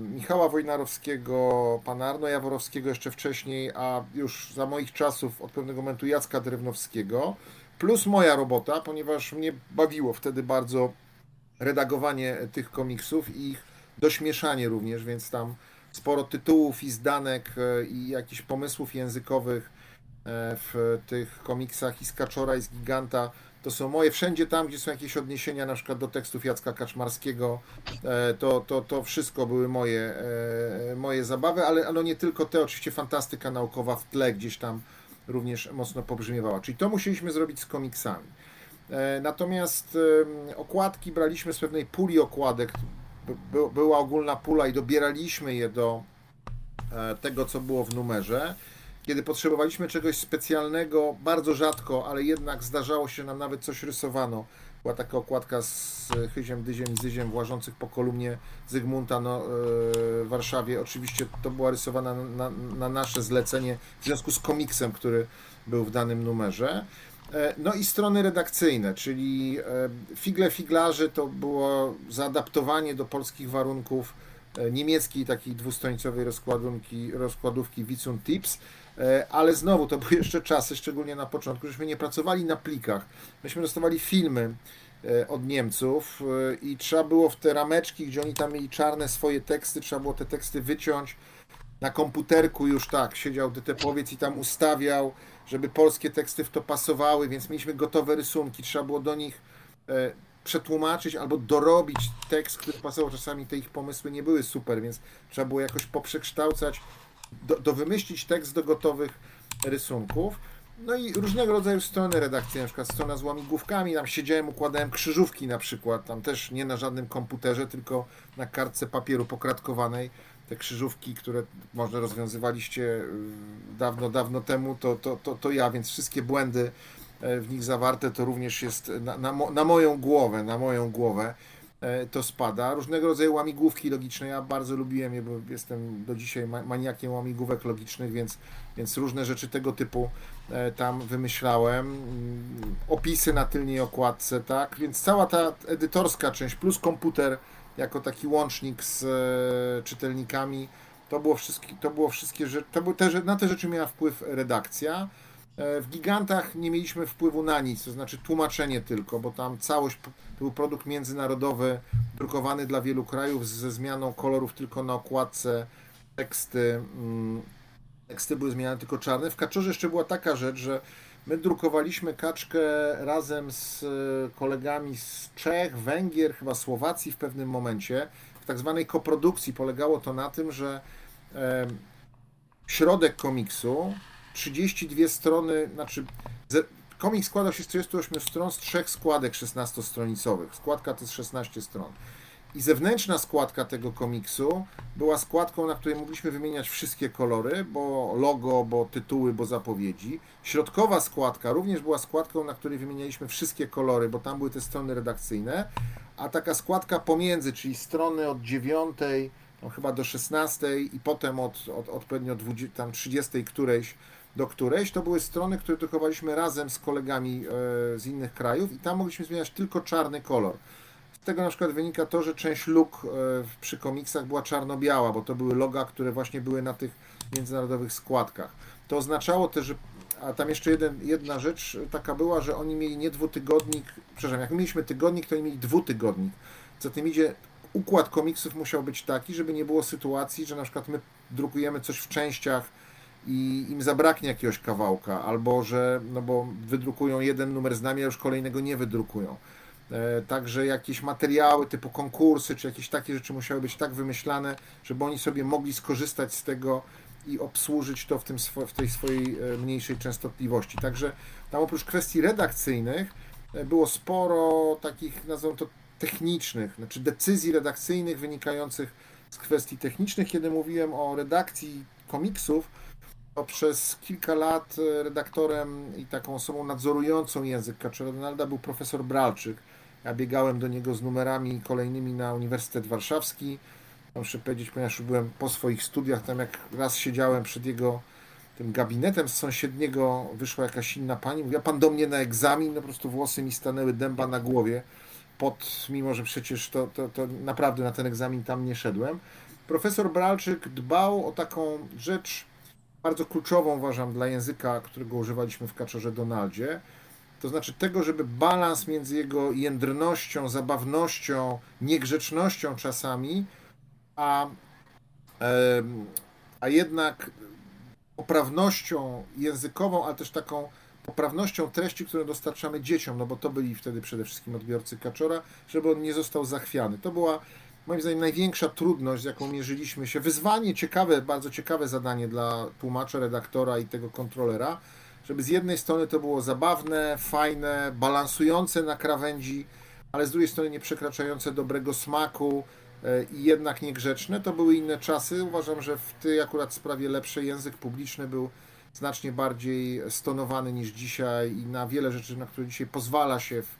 Michała Wojnarowskiego, pana Arno Jaworowskiego jeszcze wcześniej, a już za moich czasów od pewnego momentu Jacka Drewnowskiego, plus moja robota, ponieważ mnie bawiło wtedy bardzo redagowanie tych komiksów i ich dośmieszanie również, więc tam sporo tytułów i zdanek e, i jakichś pomysłów językowych e, w tych komiksach i z Kaczora i z Giganta to są moje. Wszędzie tam, gdzie są jakieś odniesienia na przykład do tekstów Jacka Kaczmarskiego, e, to, to, to wszystko były moje, e, moje zabawy, ale no nie tylko te, oczywiście fantastyka naukowa w tle gdzieś tam również mocno pobrzmiewała. Czyli to musieliśmy zrobić z komiksami. E, Natomiast okładki braliśmy z pewnej puli okładek. By- by- Była ogólna pula i dobieraliśmy je do tego, co było w numerze. Kiedy potrzebowaliśmy czegoś specjalnego, bardzo rzadko, ale jednak zdarzało się, nam nawet coś rysowano. Była taka okładka z Chyziem, Dyziem Zyziem włażących po kolumnie Zygmunta no, e, w Warszawie. Oczywiście to była rysowana na, na nasze zlecenie w związku z komiksem, który był w danym numerze. E, No i strony redakcyjne, czyli e, Figle Figlarzy to było zaadaptowanie do polskich warunków e, niemieckiej takiej dwustronicowej rozkładówki, rozkładówki Wicun Tips, e, ale znowu to były jeszcze czasy, szczególnie na początku, żeśmy nie pracowali na plikach. Myśmy dostawali filmy e, od Niemców e, i trzeba było w te rameczki, gdzie oni tam mieli czarne swoje teksty, trzeba było te teksty wyciąć, na komputerku już tak, siedział detepowiec i tam ustawiał, żeby polskie teksty w to pasowały, więc mieliśmy gotowe rysunki, trzeba było do nich e, przetłumaczyć albo dorobić tekst, który pasował. Czasami te ich pomysły nie były super, więc trzeba było jakoś poprzekształcać, do, do wymyślić tekst do gotowych rysunków. No i różnego rodzaju strony redakcyjne, na przykład strona z łamigłówkami, tam siedziałem, układałem krzyżówki na przykład, tam też nie na żadnym komputerze, tylko na kartce papieru pokratkowanej. Te krzyżówki, które może rozwiązywaliście y, dawno, dawno temu, to, to, to, to ja, więc wszystkie błędy e, w nich zawarte to również jest na, na, na moją głowę, na moją głowę to spada. Różnego rodzaju łamigłówki logiczne, ja bardzo lubiłem je, bo jestem do dzisiaj ma- maniakiem łamigłówek logicznych, więc, więc różne rzeczy tego typu e, tam wymyślałem. Mm, Opisy na tylnej okładce, tak, więc cała ta edytorska część plus komputer jako taki łącznik z e, czytelnikami, to było wszystkie, to było wszystkie rzeczy, to na te rzeczy miała wpływ redakcja. E, W gigantach nie mieliśmy wpływu na nic, to znaczy tłumaczenie tylko, bo tam całość to był produkt międzynarodowy, drukowany dla wielu krajów ze zmianą kolorów tylko na okładce, teksty. mm, Teksty były zmieniane tylko czarne. W Kaczorze jeszcze była taka rzecz, że My drukowaliśmy kaczkę razem z e, kolegami z Czech, Węgier, chyba Słowacji w pewnym momencie. W tak zwanej koprodukcji polegało to na tym, że środek komiksu, 32 strony, znaczy komiks składał się z 38 stron, z trzech składek 16-stronicowych. Składka to jest 16 stron. I zewnętrzna składka tego komiksu była składką, na której mogliśmy wymieniać wszystkie kolory, bo logo, bo tytuły, bo zapowiedzi. Środkowa składka również była składką, na której wymienialiśmy wszystkie kolory, bo tam były te strony redakcyjne. A taka składka pomiędzy, czyli strony od 9 no chyba do 16 i potem od, od odpowiednio 20, tam 30 którejś do którejś, to były strony, które drukowaliśmy razem z kolegami e, z innych krajów i tam mogliśmy zmieniać tylko czarny kolor. Z tego na przykład wynika to, że część luk e, przy komiksach była czarno-biała, bo to były loga, które właśnie były na tych międzynarodowych składkach. To oznaczało też, że a tam jeszcze jeden, jedna rzecz taka była, że oni mieli nie dwutygodnik, przepraszam, jak mieliśmy tygodnik, to oni mieli dwutygodnik. Co tym idzie, układ komiksów musiał być taki, żeby nie było sytuacji, że na przykład my drukujemy coś w częściach i im zabraknie jakiegoś kawałka, albo że, no bo wydrukują jeden numer z nami, a już kolejnego nie wydrukują. E, Także jakieś materiały typu konkursy, czy jakieś takie rzeczy musiały być tak wymyślane, żeby oni sobie mogli skorzystać z tego i obsłużyć to w, tym, w tej swojej e, mniejszej częstotliwości. Także tam oprócz kwestii redakcyjnych e, było sporo takich, nazwijmy to, technicznych, znaczy decyzji redakcyjnych wynikających z kwestii technicznych. Kiedy mówiłem o redakcji komiksów, przez kilka lat e, redaktorem i taką osobą nadzorującą język Kaczora był profesor Bralczyk. Ja biegałem do niego z numerami kolejnymi na Uniwersytet Warszawski. Muszę powiedzieć, ponieważ byłem po swoich studiach, tam jak raz siedziałem przed jego tym gabinetem z sąsiedniego, wyszła jakaś inna pani, mówiła, pan do mnie na egzamin, no po prostu włosy mi stanęły dęba na głowie, pod, mimo że przecież to, to, to naprawdę na ten egzamin tam nie szedłem. Profesor Bralczyk dbał o taką rzecz, bardzo kluczową uważam dla języka, którego używaliśmy w Kaczorze Donaldzie. To znaczy tego, żeby balans między jego jędrnością, zabawnością, niegrzecznością czasami, a, a jednak poprawnością językową, ale też taką poprawnością treści, które dostarczamy dzieciom, no bo to byli wtedy przede wszystkim odbiorcy Kaczora, żeby on nie został zachwiany. To była moim zdaniem największa trudność, z jaką mierzyliśmy się. Wyzwanie ciekawe, bardzo ciekawe zadanie dla tłumacza, redaktora i tego kontrolera, żeby z jednej strony to było zabawne, fajne, balansujące na krawędzi, ale z drugiej strony nie przekraczające dobrego smaku e, i jednak niegrzeczne. To były inne czasy. Uważam, że w tej akurat sprawie lepszy język publiczny był znacznie bardziej stonowany niż dzisiaj i na wiele rzeczy, na które dzisiaj pozwala się w,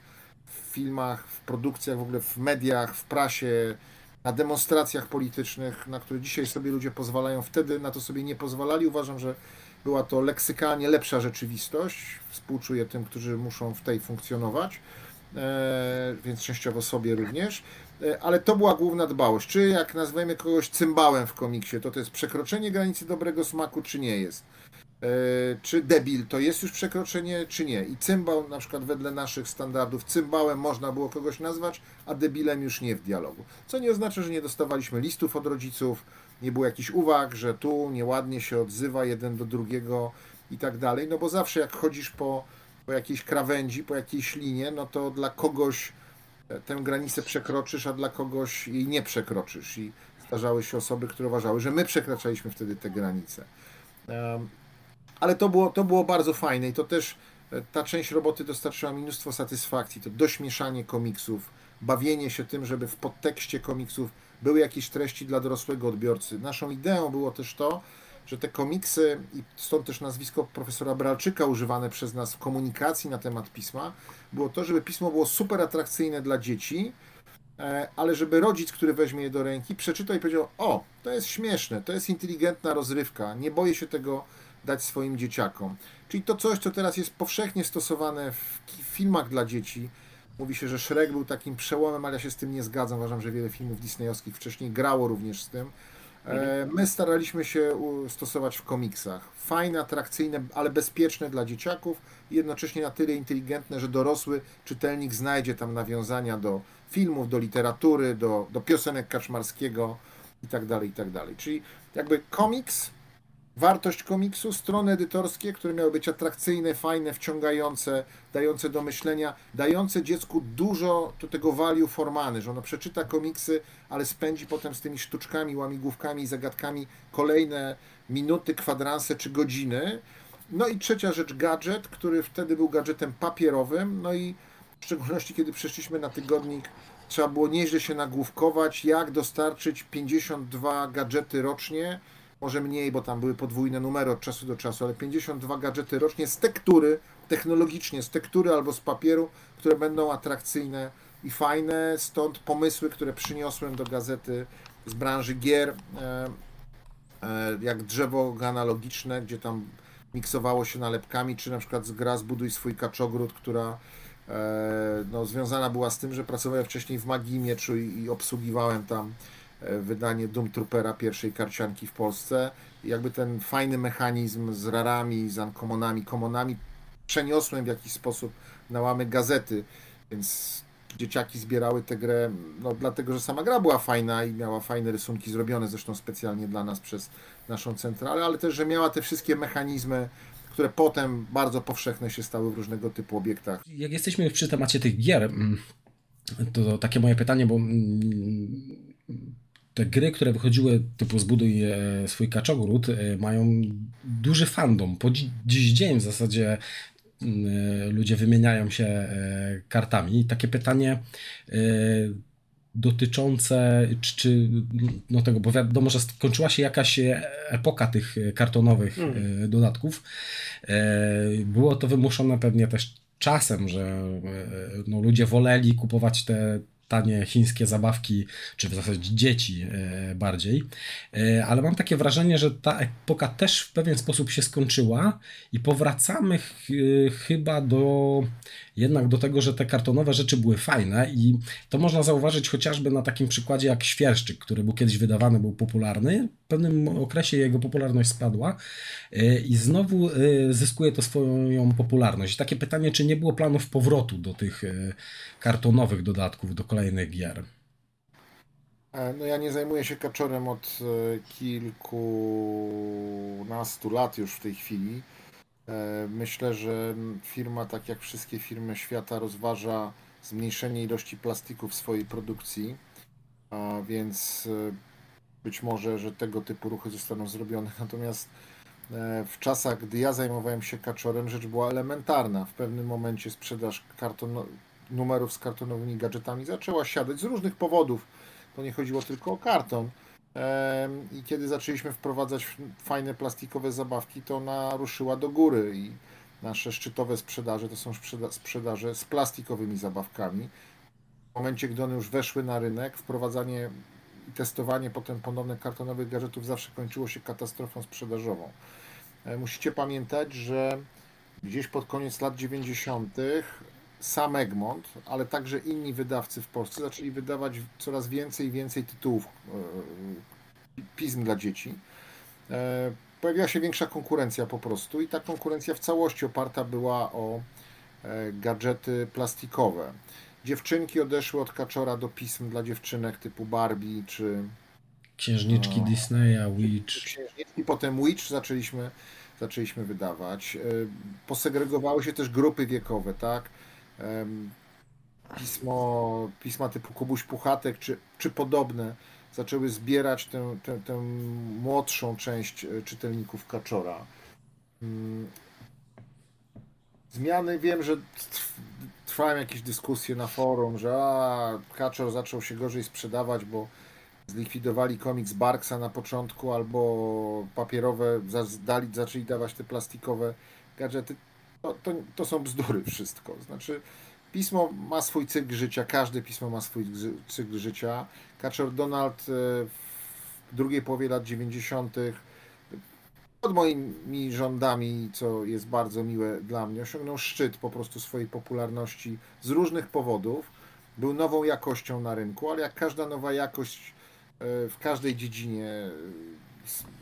w filmach, w produkcjach, w ogóle w mediach, w prasie, na demonstracjach politycznych, na które dzisiaj sobie ludzie pozwalają, wtedy na to sobie nie pozwalali. Uważam, że była to leksykalnie lepsza rzeczywistość. Współczuję tym, którzy muszą w tej funkcjonować, e, więc częściowo sobie również. E, Ale to była główna dbałość. Czy jak nazwiemy kogoś cymbałem w komiksie, to to jest przekroczenie granicy dobrego smaku, czy nie jest? E, Czy debil to jest już przekroczenie, czy nie? I cymbał, na przykład wedle naszych standardów, cymbałem można było kogoś nazwać, a debilem już nie w dialogu. Co nie oznacza, że nie dostawaliśmy listów od rodziców, nie było jakichś uwag, że tu nieładnie się odzywa jeden do drugiego i tak dalej. No bo zawsze jak chodzisz po, po jakiejś krawędzi, po jakiejś linie, no to dla kogoś e, tę granicę przekroczysz, a dla kogoś jej nie przekroczysz. I zdarzały się osoby, które uważały, że my przekraczaliśmy wtedy te granice. Ale to było, to było bardzo fajne i to też e, ta część roboty dostarczyła mnóstwo satysfakcji. To dośmieszanie komiksów, bawienie się tym, żeby w podtekście komiksów były jakieś treści dla dorosłego odbiorcy. Naszą ideą było też to, że te komiksy, i stąd też nazwisko profesora Bralczyka używane przez nas w komunikacji na temat pisma, było to, żeby pismo było super atrakcyjne dla dzieci, e, ale żeby rodzic, który weźmie je do ręki, przeczytał i powiedział: O, to jest śmieszne, to jest inteligentna rozrywka, nie boję się tego dać swoim dzieciakom. Czyli to coś, co teraz jest powszechnie stosowane w filmach dla dzieci. Mówi się, że Shrek był takim przełomem, ale ja się z tym nie zgadzam. Uważam, że wiele filmów disneyowskich wcześniej grało również z tym. E, My staraliśmy się stosować w komiksach. Fajne, atrakcyjne, ale bezpieczne dla dzieciaków i jednocześnie na tyle inteligentne, że dorosły czytelnik znajdzie tam nawiązania do filmów, do literatury, do, do piosenek Kaczmarskiego i tak dalej, i tak dalej. Czyli jakby komiks wartość komiksu, strony edytorskie, które miały być atrakcyjne, fajne, wciągające, dające do myślenia, dające dziecku dużo do tego value for money, że ono przeczyta komiksy, ale spędzi potem z tymi sztuczkami, łamigłówkami i zagadkami kolejne minuty, kwadranse czy godziny. No i trzecia rzecz, gadżet, który wtedy był gadżetem papierowym, no i w szczególności kiedy przeszliśmy na tygodnik, trzeba było nieźle się nagłówkować, jak dostarczyć 52 gadżety rocznie, może mniej, bo tam były podwójne numery od czasu do czasu, ale 52 gadżety rocznie z tektury, technologicznie z tektury albo z papieru, które będą atrakcyjne i fajne, stąd pomysły, które przyniosłem do gazety z branży gier, e, e, jak drzewo analogiczne, gdzie tam miksowało się nalepkami, czy na przykład z gra Zbuduj swój kaczogród, która e, no, związana była z tym, że pracowałem wcześniej w Magii Mieczu i, i obsługiwałem tam wydanie Doom Troopera pierwszej karcianki w Polsce. Jakby ten fajny mechanizm z rarami, z uncomonami, komonami przeniosłem w jakiś sposób na łamy gazety, więc dzieciaki zbierały tę grę, no dlatego, że sama gra była fajna i miała fajne rysunki zrobione zresztą specjalnie dla nas przez naszą centralę, ale też, że miała te wszystkie mechanizmy, które potem bardzo powszechne się stały w różnego typu obiektach. Jak jesteśmy przy temacie tych gier, mm, to, to takie moje pytanie, bo mm, te gry, które wychodziły typu zbuduj e, swój kaczogród, e, mają duży fandom. Po dzi- dziś dzień w zasadzie mm, e, ludzie wymieniają się kartami. Takie pytanie dotyczące czy, czy no tego, bo wiadomo, że skończyła się jakaś epoka tych kartonowych e, dodatków. Było to wymuszone pewnie też czasem, że no, ludzie woleli kupować te tanie chińskie zabawki, czy w zasadzie dzieci e, bardziej. E, Ale mam takie wrażenie, że ta epoka też w pewien sposób się skończyła i powracamy ch- e, chyba do jednak do tego, że te kartonowe rzeczy były fajne i to można zauważyć chociażby na takim przykładzie jak Świerszczyk, który był kiedyś wydawany, był popularny. W pewnym okresie jego popularność spadła e, i znowu e, zyskuje to swoją popularność. Takie pytanie, czy nie było planów powrotu do tych e, kartonowych dodatków, do kolejnych gier? E, No ja nie zajmuję się kaczorem od e, kilkunastu lat już w tej chwili. E, Myślę, że firma, tak jak wszystkie firmy świata, rozważa zmniejszenie ilości plastiku w swojej produkcji, a więc e, być może, że tego typu ruchy zostaną zrobione. Natomiast e, w czasach, gdy ja zajmowałem się kaczorem, rzecz była elementarna. W pewnym momencie sprzedaż karton, numerów z kartonowymi gadżetami zaczęła siadać z różnych powodów. To nie chodziło tylko o karton. I kiedy zaczęliśmy wprowadzać fajne plastikowe zabawki, to ona ruszyła do góry i nasze szczytowe sprzedaże to są sprzeda- sprzedaże z plastikowymi zabawkami. W momencie, gdy one już weszły na rynek, wprowadzanie i testowanie potem ponowne kartonowych gadżetów zawsze kończyło się katastrofą sprzedażową. E, Musicie pamiętać, że gdzieś pod koniec lat 90. sam Egmont, ale także inni wydawcy w Polsce zaczęli wydawać coraz więcej i więcej tytułów e, pism dla dzieci. E, Pojawiła się większa konkurencja po prostu i ta konkurencja w całości oparta była o e, gadżety plastikowe. Dziewczynki odeszły od kaczora do pism dla dziewczynek typu Barbie czy Księżniczki No. Disneya, Witch. księżniczki, potem Witch zaczęliśmy, zaczęliśmy wydawać. Posegregowały się też grupy wiekowe, tak? Pismo, pisma typu Kubuś Puchatek czy, czy podobne zaczęły zbierać tę, tę, tę młodszą część e, czytelników Kaczora. Mm. Zmiany, wiem, że trw- trwają jakieś dyskusje na forum, że a, Kaczor zaczął się gorzej sprzedawać, bo zlikwidowali komiks Barksa na początku, albo papierowe dali, zaczęli dawać te plastikowe gadżety. To, to, to są bzdury wszystko. Znaczy, pismo ma swój cykl życia, każde pismo ma swój cykl życia. Kaczor Donald e, w drugiej połowie lat 90. pod moimi rządami, co jest bardzo miłe dla mnie, osiągnął szczyt po prostu swojej popularności z różnych powodów. Był nową jakością na rynku, ale jak każda nowa jakość e, w każdej dziedzinie e,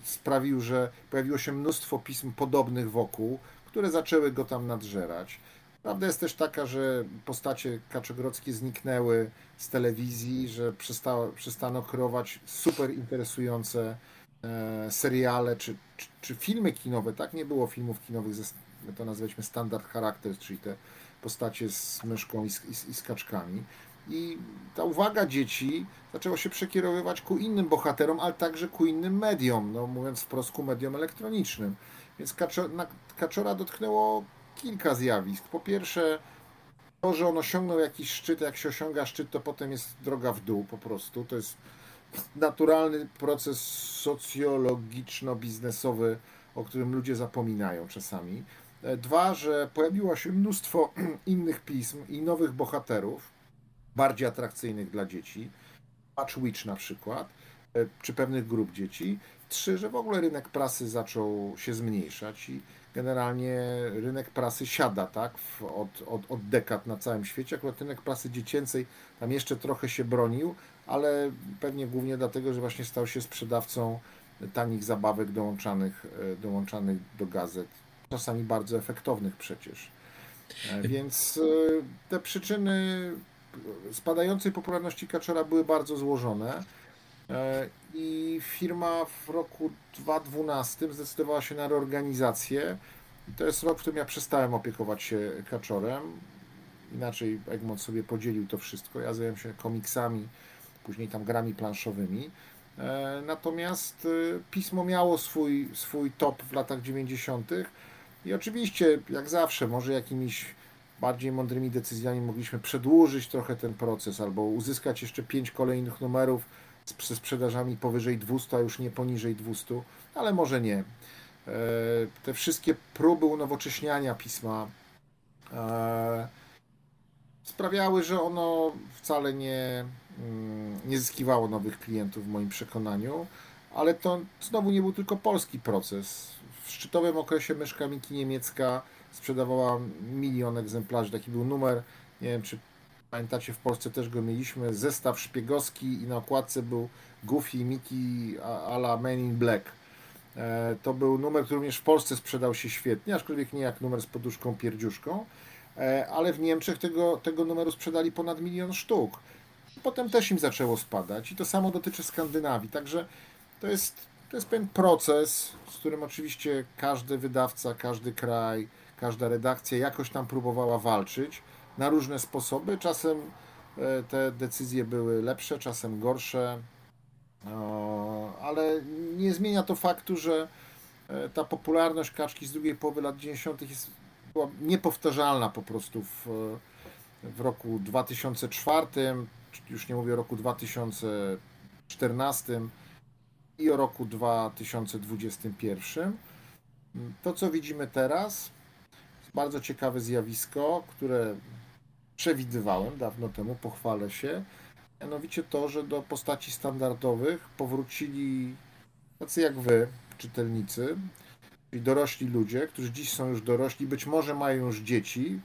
sprawił, że pojawiło się mnóstwo pism podobnych wokół, które zaczęły go tam nadżerać. Prawda jest też taka, że postacie kaczogrodzkie zniknęły z telewizji, że przestało, przestano kreować super interesujące e, seriale czy, czy, czy filmy kinowe, tak? Nie było filmów kinowych ze, to nazwaliśmy standard charakter, czyli te postacie z myszką i, z- i, i z kaczkami. I ta uwaga dzieci zaczęła się przekierowywać ku innym bohaterom, ale także ku innym mediom, no mówiąc wprost ku mediom elektronicznym. Więc na, Kaczora dotknęło kilka zjawisk. Po pierwsze, to, że on osiągnął jakiś szczyt, jak się osiąga szczyt, to potem jest droga w dół po prostu. To jest naturalny proces socjologiczno-biznesowy, o którym ludzie zapominają czasami. E, Dwa, że pojawiło się mnóstwo innych pism i nowych bohaterów, bardziej atrakcyjnych dla dzieci. Patch Witch na przykład, e, czy pewnych grup dzieci. Trzy, że w ogóle rynek prasy zaczął się zmniejszać i generalnie rynek prasy siada, tak, od, od, od dekad na całym świecie. Akurat rynek prasy dziecięcej tam jeszcze trochę się bronił, ale pewnie głównie dlatego, że właśnie stał się sprzedawcą tanich zabawek dołączanych, e, dołączanych do gazet, czasami bardzo efektownych przecież. E, Więc e, te przyczyny spadającej popularności Kaczora były bardzo złożone. E, I firma w roku 2012 zdecydowała się na reorganizację. To jest rok, w którym ja przestałem opiekować się Kaczorem. Inaczej Egmont sobie podzielił to wszystko. Ja zająłem się komiksami, później tam grami planszowymi. E, Natomiast e, pismo miało swój, swój top w latach 90. I oczywiście, jak zawsze, może jakimiś bardziej mądrymi decyzjami mogliśmy przedłużyć trochę ten proces albo uzyskać jeszcze pięć kolejnych numerów ze sprzedażami powyżej 200, a już nie poniżej 200, ale może nie. E, Te wszystkie próby unowocześniania pisma e, sprawiały, że ono wcale nie, mm, nie zyskiwało nowych klientów w moim przekonaniu, ale to znowu nie był tylko polski proces. W szczytowym okresie myszka Miki niemiecka sprzedawała milion egzemplarzy. Taki był numer, nie wiem czy pamiętacie, w Polsce też go mieliśmy, zestaw szpiegowski i na okładce był Goofy Mickey a la Men in Black. E, To był numer, który również w Polsce sprzedał się świetnie, aczkolwiek nie jak numer z poduszką pierdziuszką, E, ale w Niemczech tego, tego numeru sprzedali ponad milion sztuk. Potem też im zaczęło spadać i to samo dotyczy Skandynawii, także to jest, to jest pewien proces, z którym oczywiście każdy wydawca, każdy kraj, każda redakcja jakoś tam próbowała walczyć na różne sposoby. Czasem e, te decyzje były lepsze, czasem gorsze, o, ale nie zmienia to faktu, że e, ta popularność kaczki z drugiej połowy lat 90. Jest, była niepowtarzalna po prostu w, w roku 2004, już nie mówię o roku 2014 i o roku 2021. To, co widzimy teraz, bardzo ciekawe zjawisko, które przewidywałem dawno temu, pochwalę się. Mianowicie to, że do postaci standardowych powrócili tacy jak wy, czytelnicy, czyli dorośli ludzie, którzy dziś są już dorośli, być może mają już dzieci,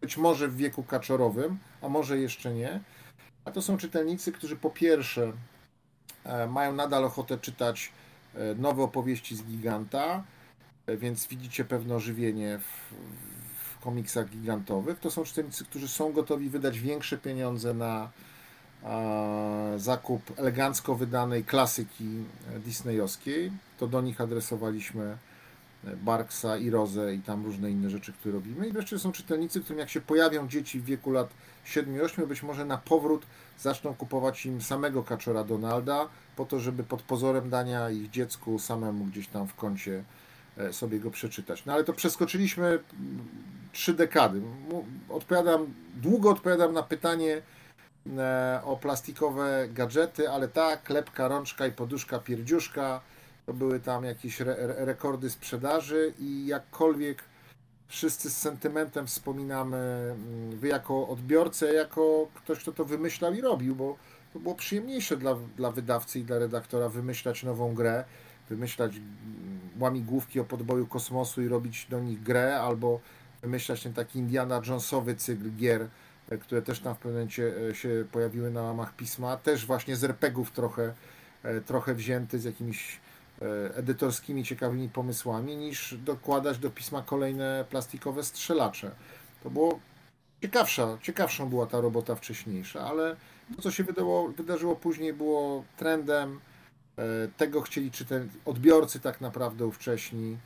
być może w wieku kaczorowym, a może jeszcze nie. A to są czytelnicy, którzy po pierwsze e, mają nadal ochotę czytać e, nowe opowieści z giganta, e, więc widzicie pewne ożywienie w, w komiksach gigantowych. To są czytelnicy, którzy są gotowi wydać większe pieniądze na zakup elegancko wydanej klasyki e, disneyowskiej. To do nich adresowaliśmy e, Barksa i Rozę i tam różne inne rzeczy, które robimy. I wreszcie są czytelnicy, którym jak się pojawią dzieci w wieku lat 7-8, być może na powrót zaczną kupować im samego Kaczora Donalda, po to, żeby pod pozorem dania ich dziecku samemu gdzieś tam w kącie e, sobie go przeczytać. No ale to przeskoczyliśmy trzy dekady. Odpowiadam, długo odpowiadam na pytanie e, o plastikowe gadżety, ale tak, lepka, rączka i poduszka pierdziuszka to były tam jakieś re- rekordy sprzedaży i jakkolwiek wszyscy z sentymentem wspominamy mm, wy jako odbiorcę, jako ktoś, kto to wymyślał i robił, bo to było przyjemniejsze dla, dla wydawcy i dla redaktora wymyślać nową grę, wymyślać mm, łamigłówki o podboju kosmosu i robić do nich grę, albo wymyślać ten taki Indiana Jonesowy cykl gier, e, które też tam w pewnym momencie e, się pojawiły na łamach pisma, też właśnie z RPGów trochę, e, trochę wzięty z jakimiś edytorskimi ciekawymi pomysłami, niż dokładać do pisma kolejne plastikowe strzelacze. To było ciekawsza, ciekawszą była ta robota wcześniejsza, ale to, co się wydało, wydarzyło później, było trendem Tego chcieli czytać odbiorcy tak naprawdę ówcześni,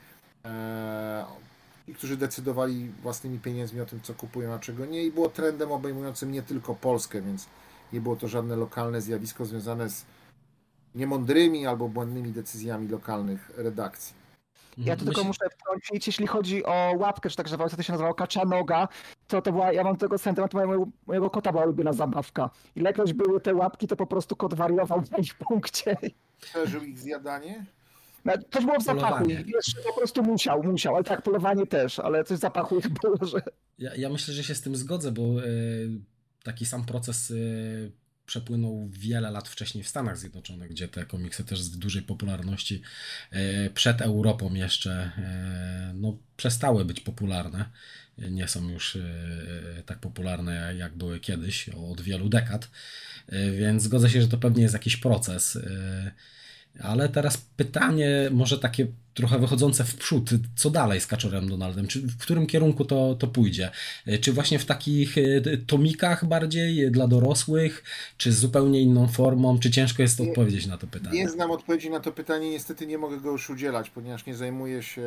i którzy decydowali własnymi pieniędzmi o tym, co kupują, a czego nie. I było trendem obejmującym nie tylko Polskę, więc nie było to żadne lokalne zjawisko związane z niemądrymi albo błędnymi decyzjami lokalnych redakcji. Ja tu Myśl- tylko muszę wtrącić, jeśli chodzi o łapkę, czy tak, że co to się nazywało, kacza noga, to to była, ja mam tego sentyment, mojego, mojego kota była ulubiona zabawka. Ilekroć były te łapki, to po prostu kot wariował w jakimś punkcie. Przeżył ich zjadanie? Coś było w zapachu, wiesz, po prostu musiał, musiał, ale tak, polowanie też, ale coś w zapachu było, że... Ja, ja myślę, że się z tym zgodzę, bo e, taki sam proces e, przepłynął wiele lat wcześniej w Stanach Zjednoczonych, gdzie te komiksy też z dużej popularności e, przed Europą jeszcze no, przestały być popularne. Nie są już tak popularne jak były kiedyś, od wielu dekad. Więc zgodzę się, że to pewnie jest jakiś proces. E, Ale teraz pytanie, może takie trochę wychodzące w przód, co dalej z Kaczorem Donaldem? Czy w którym kierunku to, to pójdzie? E, Czy właśnie w takich e, tomikach bardziej dla dorosłych, czy z zupełnie inną formą? Czy ciężko jest Nie- odpowiedzieć na to pytanie? Nie znam odpowiedzi na to pytanie, niestety nie mogę go już udzielać, ponieważ nie zajmuję się,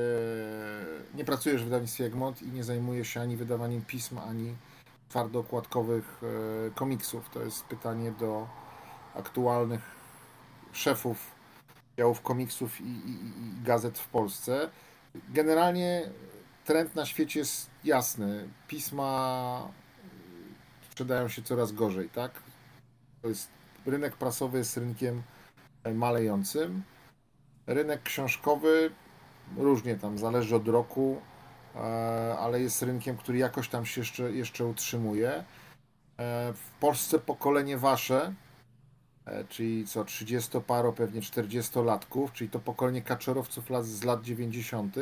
nie pracuję już w wydawnictwie Egmont i nie zajmuję się ani wydawaniem pism, ani twardookładkowych e, komiksów. To jest pytanie do aktualnych szefów działów komiksów i, i, i gazet w Polsce. Generalnie trend na świecie jest jasny. Pisma sprzedają się coraz gorzej, tak? To jest rynek prasowy jest rynkiem malejącym. Rynek książkowy różnie tam, zależy od roku, e, ale jest rynkiem, który jakoś tam się jeszcze, jeszcze utrzymuje. E, W Polsce pokolenie wasze, czyli co 30-paro, pewnie 40-latków, czyli to pokolenie kaczorowców z lat 90.,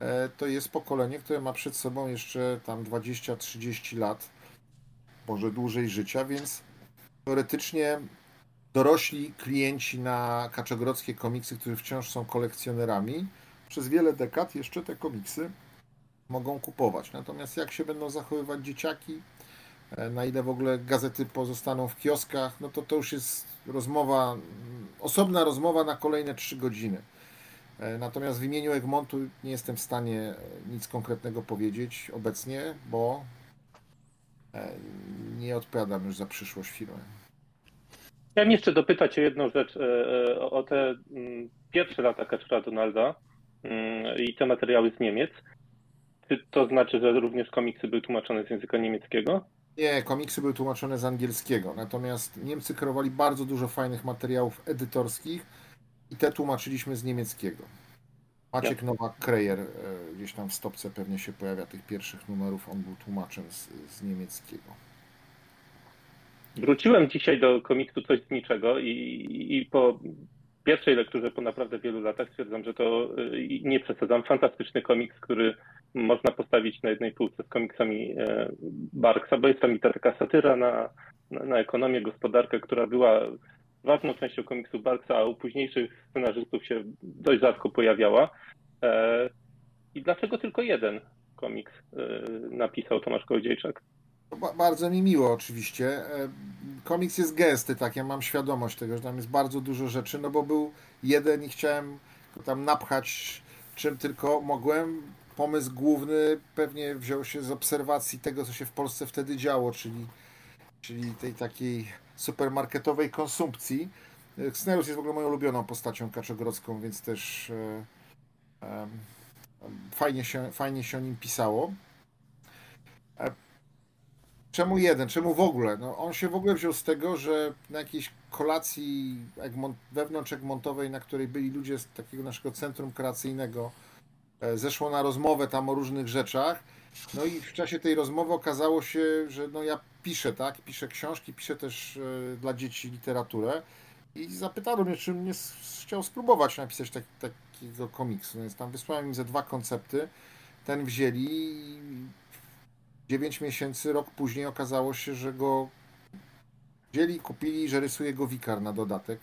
e, to jest pokolenie, które ma przed sobą jeszcze tam 20-30 lat, może dłużej życia, więc teoretycznie dorośli klienci na kaczogrodzkie komiksy, którzy wciąż są kolekcjonerami, przez wiele dekad jeszcze te komiksy mogą kupować. Natomiast jak się będą zachowywać dzieciaki, e, na ile w ogóle gazety pozostaną w kioskach, no to to już jest rozmowa, mm, osobna rozmowa na kolejne trzy godziny. E, Natomiast w imieniu Egmontu nie jestem w stanie e, nic konkretnego powiedzieć obecnie, bo e, nie odpowiadam już za przyszłość firmy. Chciałem jeszcze dopytać o jedną rzecz, e, e, o te mm, pierwsze lata Kaczora Donalda mm, i te materiały z Niemiec. Czy to znaczy, że również komiksy były tłumaczone z języka niemieckiego? Nie, komiksy były tłumaczone z angielskiego, natomiast Niemcy kreowali bardzo dużo fajnych materiałów edytorskich i te tłumaczyliśmy z niemieckiego. Maciek Nowak-Krejer e, gdzieś tam w stopce pewnie się pojawia tych pierwszych numerów, on był tłumaczem z, z niemieckiego. Wróciłem dzisiaj do komiksu Coś z niczego i, i po pierwszej lekturze po naprawdę wielu latach stwierdzam, że to i nie przesadzam. Fantastyczny komiks, który można postawić na jednej półce z komiksami e, Barksa, bo jest tam i ta taka satyra na, na, ekonomię, gospodarkę, która była ważną częścią komiksu Barksa, a u późniejszych scenarzystów się dość rzadko pojawiała. E, I dlaczego tylko jeden komiks e, napisał Tomasz Kołodziejczak? Ba- bardzo mi miło oczywiście. Komiks jest gęsty, tak, ja mam świadomość tego, że tam jest bardzo dużo rzeczy, no bo był jeden i chciałem go tam napchać czym tylko mogłem. Pomysł główny pewnie wziął się z obserwacji tego, co się w Polsce wtedy działo, czyli, czyli tej takiej supermarketowej konsumpcji. E, Scenariusz jest w ogóle moją ulubioną postacią kaczogrodzką, więc też e, fajnie, się, fajnie się o nim pisało. Czemu jeden? Czemu w ogóle? No, on się w ogóle wziął z tego, że na jakiejś kolacji Egmont, wewnątrz Egmontowej, na której byli ludzie z takiego naszego centrum kreacyjnego, e, zeszło na rozmowę tam o różnych rzeczach. No i w czasie tej rozmowy okazało się, że no ja piszę, tak? Piszę książki, piszę też e, dla dzieci literaturę. I zapytano mnie, czy nie s- chciał spróbować napisać tak, takiego komiksu. No Więc tam wysłałem im ze dwa koncepty. Ten wzięli i 9 miesięcy, rok później okazało się, że go wzięli, kupili, że rysuje go wikar na dodatek,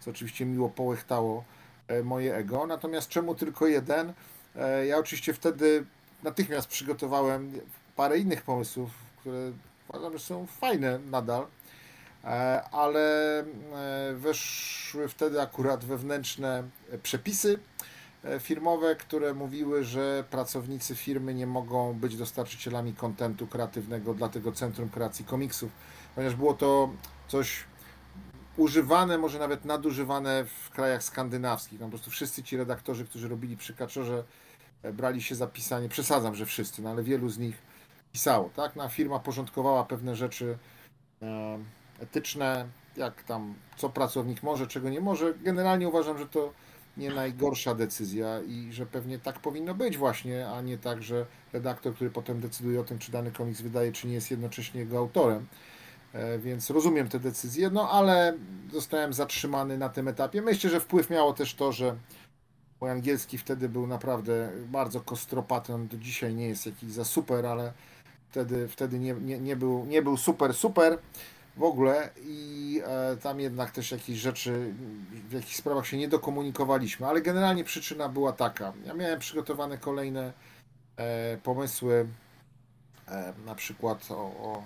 co oczywiście miło połechtało e, moje ego. Natomiast czemu tylko jeden? E, Ja oczywiście wtedy natychmiast przygotowałem parę innych pomysłów, które uważam, że są fajne nadal. E, ale e, weszły wtedy akurat wewnętrzne przepisy firmowe, które mówiły, że pracownicy firmy nie mogą być dostarczycielami kontentu kreatywnego dla tego Centrum Kreacji Komiksów, ponieważ było to coś używane, może nawet nadużywane w krajach skandynawskich. No po prostu wszyscy ci redaktorzy, którzy robili przy Kaczorze, brali się za pisanie, przesadzam, że wszyscy, no ale wielu z nich pisało, tak? No, firma porządkowała pewne rzeczy etyczne, jak tam, co pracownik może, czego nie może. Generalnie uważam, że to nie najgorsza decyzja i że pewnie tak powinno być właśnie, a nie tak, że redaktor, który potem decyduje o tym, czy dany komiks wydaje, czy nie jest jednocześnie jego autorem. E, więc rozumiem te decyzje, no ale zostałem zatrzymany na tym etapie. Myślę, że wpływ miało też to, że mój angielski wtedy był naprawdę bardzo kostropaty. On do dzisiaj nie jest jakiś za super, ale wtedy, wtedy nie, nie, nie, był, nie był super, super w ogóle i e, tam jednak też jakieś rzeczy, w jakichś sprawach się nie dokomunikowaliśmy, ale generalnie przyczyna była taka. Ja miałem przygotowane kolejne e, pomysły, e, na przykład o, o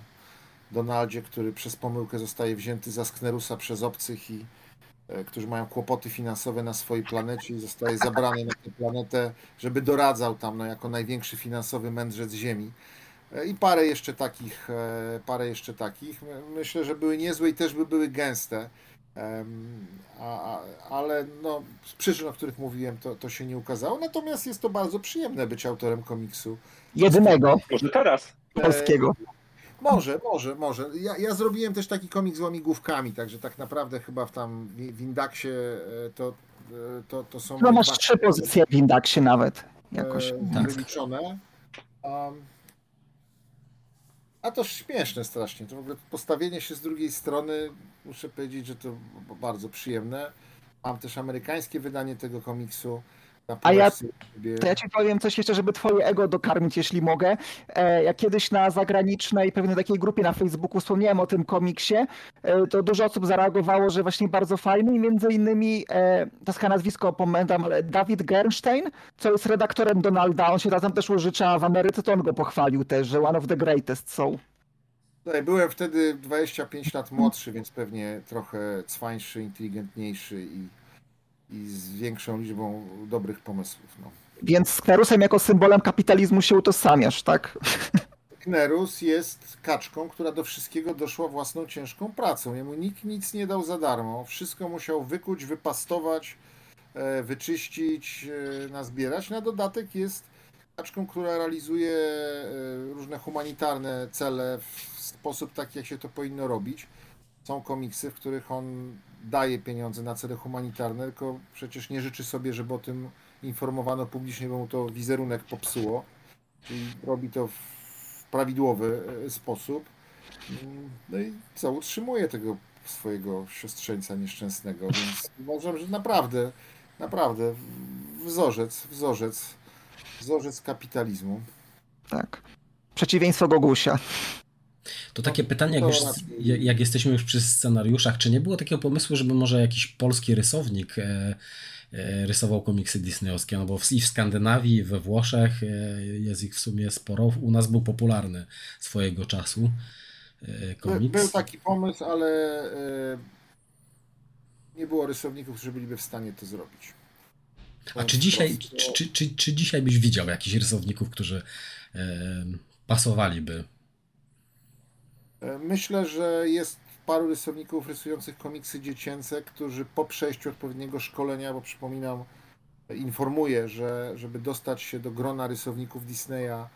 Donaldzie, który przez pomyłkę zostaje wzięty za Sknerusa przez obcych i którzy mają kłopoty finansowe na swojej planecie i zostaje zabrany na tę planetę, żeby doradzał tam no, jako największy finansowy mędrzec Ziemi. E, i parę jeszcze takich, e, parę jeszcze takich. Myślę, że były niezłe i też by były gęste. A, ale no, z przyczyn, o których mówiłem, to, to się nie ukazało. Natomiast jest to bardzo przyjemne być autorem komiksu. Jedynego. Może teraz. Polskiego. E, może, może, może. Ja, ja zrobiłem też taki komiks z łamigłówkami, także tak naprawdę chyba w tam w Indaksie to, to, to są... No masz trzy pozycje w Indaksie nawet. Jakoś. tak. Wyliczone. Um, a to śmieszne strasznie. To w ogóle postawienie się z drugiej strony, muszę powiedzieć, że to bardzo przyjemne. Mam też amerykańskie wydanie tego komiksu. A ja, to ja ci powiem coś jeszcze, żeby twoje ego dokarmić, jeśli mogę. E, ja kiedyś na zagranicznej, pewnej takiej grupie na Facebooku wspomniałem o tym komiksie, e, to dużo osób zareagowało, że właśnie bardzo fajny i między innymi, e, to jest nazwisko pamiętam, ale Dawid Gernstein, co jest redaktorem Donalda, on się razem też użycza w Ameryce, to on go pochwalił też, że one of the greatest są. Byłem wtedy 25 lat młodszy, więc pewnie trochę cwańszy, inteligentniejszy i i z większą liczbą dobrych pomysłów. No. Więc z Knerusem jako symbolem kapitalizmu się utożsamiasz, tak? Knerus jest kaczką, która do wszystkiego doszła własną ciężką pracą. Jemu nikt nic nie dał za darmo. Wszystko musiał wykuć, wypastować, e, wyczyścić, e, nazbierać. Na dodatek jest kaczką, która realizuje e, różne humanitarne cele w sposób taki, jak się to powinno robić. Są komiksy, w których on daje pieniądze na cele humanitarne, tylko przecież nie życzy sobie, żeby o tym informowano publicznie, bo mu to wizerunek popsuło. I robi to w prawidłowy e, sposób. No i co, utrzymuje tego swojego siostrzeńca nieszczęsnego, więc uważam, że naprawdę, naprawdę wzorzec, wzorzec, wzorzec kapitalizmu. Tak. Przeciwieństwo Gogusia. To takie pytanie, jak, już, jak jesteśmy już przy scenariuszach, czy nie było takiego pomysłu, żeby może jakiś polski rysownik e, e, rysował komiksy disneyowskie, no bo w, i w Skandynawii, i we Włoszech e, jest ich w sumie sporo. U nas był popularny swojego czasu e, komiks. Był taki pomysł, ale e, nie było rysowników, którzy byliby w stanie to zrobić. A czy dzisiaj, czy, czy, czy, czy, dzisiaj byś widział jakichś rysowników, którzy e, pasowaliby myślę, że jest paru rysowników rysujących komiksy dziecięce, którzy po przejściu odpowiedniego szkolenia, bo przypominam, informuję, że żeby dostać się do grona rysowników Disneya,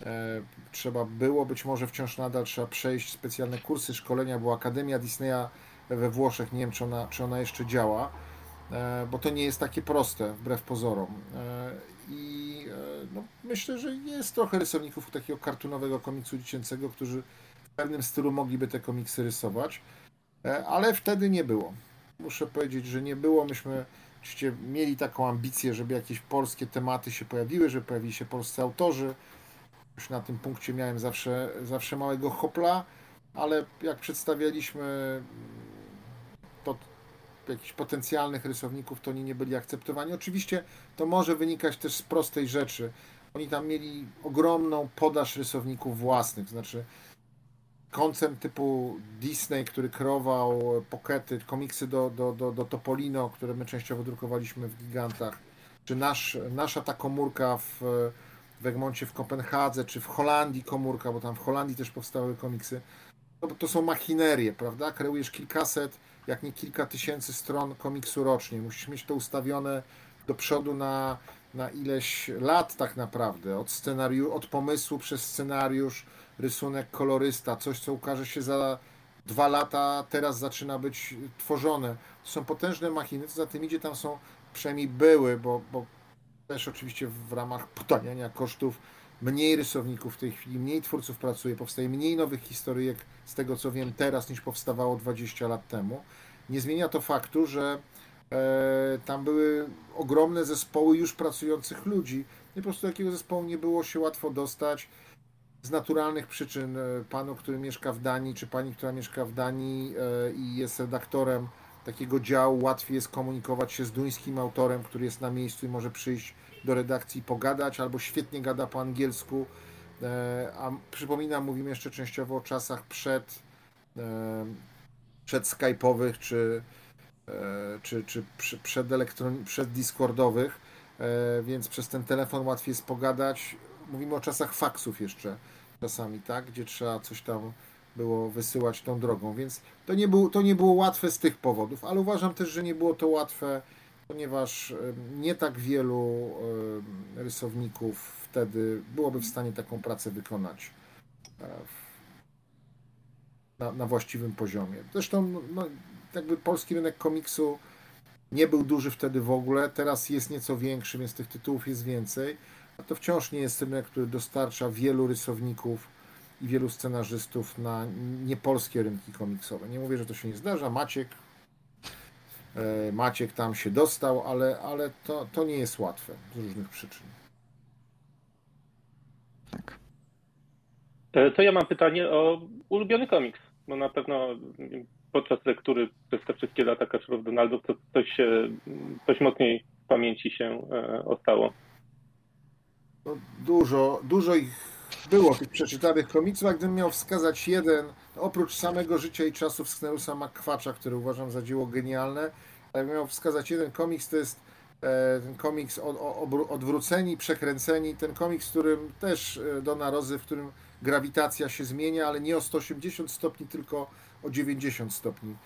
e, trzeba było, być może wciąż nadal trzeba przejść specjalne kursy szkolenia, bo Akademia Disneya we Włoszech, nie wiem czy ona, czy ona jeszcze działa, e, bo to nie jest takie proste, wbrew pozorom. I no, myślę, że jest trochę rysowników takiego kartunowego komiksu dziecięcego, którzy pewnym stylu mogliby te komiksy rysować, e, ale wtedy nie było. Muszę powiedzieć, że nie było. Myśmy oczywiście mieli taką ambicję, żeby jakieś polskie tematy się pojawiły, żeby pojawili się polscy autorzy. Już na tym punkcie miałem zawsze, zawsze małego hopla, ale jak przedstawialiśmy to jakichś potencjalnych rysowników, to oni nie byli akceptowani. Oczywiście to może wynikać też z prostej rzeczy. Oni tam mieli ogromną podaż rysowników własnych, znaczy koncern typu Disney, który kreował pokety, komiksy do, do, do, do Topolino, które my częściowo drukowaliśmy w gigantach, czy nasz, nasza ta komórka w, w Egmoncie w Kopenhadze, czy w Holandii komórka, bo tam w Holandii też powstały komiksy. Bo to są machinerie, prawda? Kreujesz kilkaset, jak nie kilka tysięcy stron komiksu rocznie. Musisz mieć to ustawione do przodu na, na ileś lat tak naprawdę. Od scenariusza, od pomysłu przez scenariusz, rysunek, kolorysta, coś co ukaże się za dwa lata, teraz zaczyna być tworzone. To są potężne machiny, co za tym idzie, tam są, przynajmniej były, bo, bo też oczywiście w ramach potaniania kosztów mniej rysowników w tej chwili, mniej twórców pracuje, powstaje mniej nowych historyjek z tego co wiem teraz niż powstawało 20 lat temu. Nie zmienia to faktu, że e, tam były ogromne zespoły już pracujących ludzi. I po prostu takiego zespołu nie było się łatwo dostać z naturalnych przyczyn. E, panu, który mieszka w Danii, czy pani, która mieszka w Danii e, i jest redaktorem takiego działu, łatwiej jest komunikować się z duńskim autorem, który jest na miejscu i może przyjść do redakcji i pogadać, albo świetnie gada po angielsku. E, a przypominam, mówimy jeszcze częściowo o czasach przed, przed Skype'owych czy, czy, czy przed, przed Discordowych, więc przez ten telefon łatwiej jest pogadać. Mówimy o czasach faksów jeszcze czasami, tak? Gdzie trzeba coś tam było wysyłać tą drogą, więc to nie, był, to nie było łatwe z tych powodów, ale uważam też, że nie było to łatwe ponieważ nie tak wielu rysowników wtedy byłoby w stanie taką pracę wykonać e, na, na właściwym poziomie. Zresztą no, jakby polski rynek komiksu nie był duży wtedy w ogóle, teraz jest nieco większy, więc tych tytułów jest więcej, a to wciąż nie jest rynek, który dostarcza wielu rysowników i wielu scenarzystów na niepolskie rynki komiksowe. Nie mówię, że to się nie zdarza. Maciek E, Maciek tam się dostał, ale, ale to, to nie jest łatwe z różnych przyczyn. Tak. E, to ja mam pytanie o ulubiony komiks, bo na pewno podczas lektury przez te wszystkie lata Kaczorów Donaldów to coś, coś mocniej w pamięci się e, ostało. No, dużo, dużo ich było tych przeczytanych komiksów, a gdybym miał wskazać jeden, oprócz samego życia i czasów Sknerusa McQuatcha, który uważam za dzieło genialne, ale miał wskazać jeden komiks, to jest e, ten komiks Odwróceni, Przekręceni, ten komiks, w którym też e, Dona Rozy, w którym grawitacja się zmienia, ale nie o 180 stopni, tylko o 90 stopni.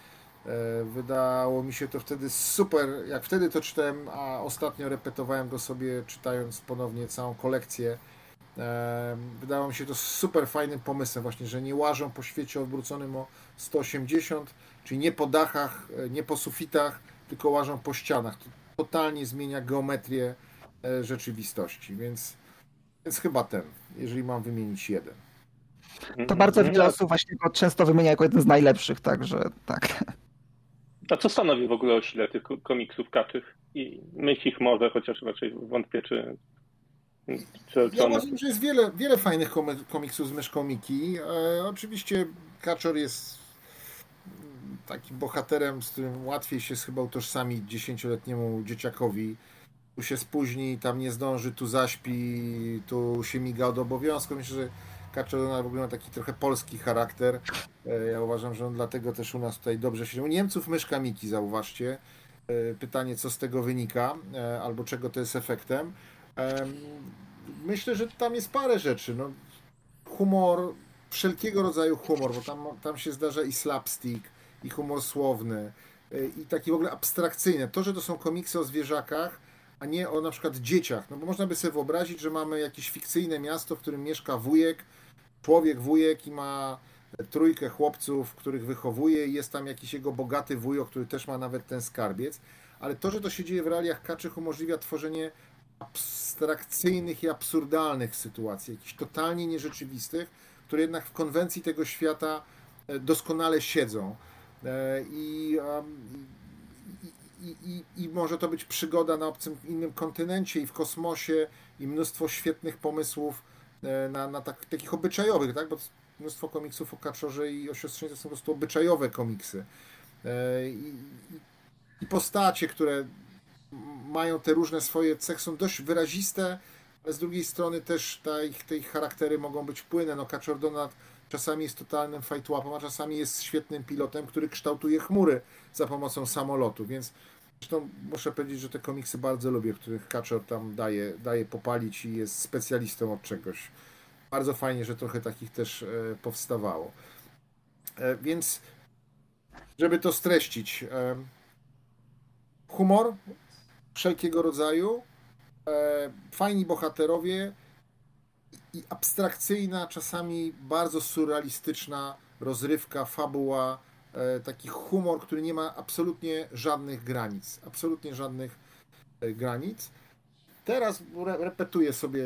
E, wydało mi się to wtedy super, jak wtedy to czytałem, a ostatnio repetowałem go sobie czytając ponownie całą kolekcję Wydało mi się to super fajnym pomysłem właśnie, że nie łażą po świecie odwróconym o 180, czyli nie po dachach, e, nie po sufitach, tylko łażą po ścianach. To totalnie zmienia geometrię e, rzeczywistości, więc, więc chyba ten, jeżeli mam wymienić jeden. To bardzo wiele osób właśnie go często wymienia jako jeden z najlepszych, także tak. A co stanowi w ogóle o sile tych komiksów kaczych? I myśli może, chociaż raczej wątpię, czy czy, ja uważam, że jest wiele, wiele fajnych komiksów z myszką Miki. E, oczywiście Kaczor jest takim bohaterem, z którym łatwiej się chyba utożsamić dziesięcioletniemu dzieciakowi. Tu się spóźni, tam nie zdąży, tu zaśpi, tu się miga od obowiązku. Myślę, że Kaczor w ogóle ma taki trochę polski charakter. E, ja uważam, że on dlatego też u nas tutaj dobrze się... U Niemców myszka Miki, zauważcie. E, pytanie, co z tego wynika, e, albo czego to jest efektem. Myślę, że tam jest parę rzeczy. No, humor, wszelkiego rodzaju humor, bo tam, tam się zdarza i slapstick, i humor słowny, i taki w ogóle abstrakcyjny. To, że to są komiksy o zwierzakach, a nie o na przykład dzieciach. No bo można by sobie wyobrazić, że mamy jakieś fikcyjne miasto, w którym mieszka wujek, człowiek wujek i ma trójkę chłopców, których wychowuje i jest tam jakiś jego bogaty wujo, który też ma nawet ten skarbiec. Ale to, że to się dzieje w realiach kaczych umożliwia tworzenie abstrakcyjnych i absurdalnych sytuacji, jakichś totalnie nierzeczywistych, które jednak w konwencji tego świata e, doskonale siedzą. E, I, i, i, i może to być przygoda na obcym innym kontynencie i w kosmosie i mnóstwo świetnych pomysłów na, na tak, takich obyczajowych, tak? bo mnóstwo komiksów o Kaczorze i o siostrzeńcu są po prostu obyczajowe komiksy. I, i postacie, które mają te różne swoje cechy, są dość wyraziste, ale z drugiej strony też te ich, te ich charaktery mogą być płynne. No Kaczor Donat czasami jest totalnym fajtłapem, a czasami jest świetnym pilotem, który kształtuje chmury za pomocą samolotu, więc zresztą muszę powiedzieć, że te komiksy bardzo lubię, których Kaczor tam daje, daje popalić i jest specjalistą od czegoś. Bardzo fajnie, że trochę takich też e, powstawało. E, Więc, żeby to streścić, e, humor wszelkiego rodzaju, fajni bohaterowie i abstrakcyjna, czasami bardzo surrealistyczna rozrywka, fabuła, taki humor, który nie ma absolutnie żadnych granic. Absolutnie żadnych e, granic. Teraz re repetuję sobie,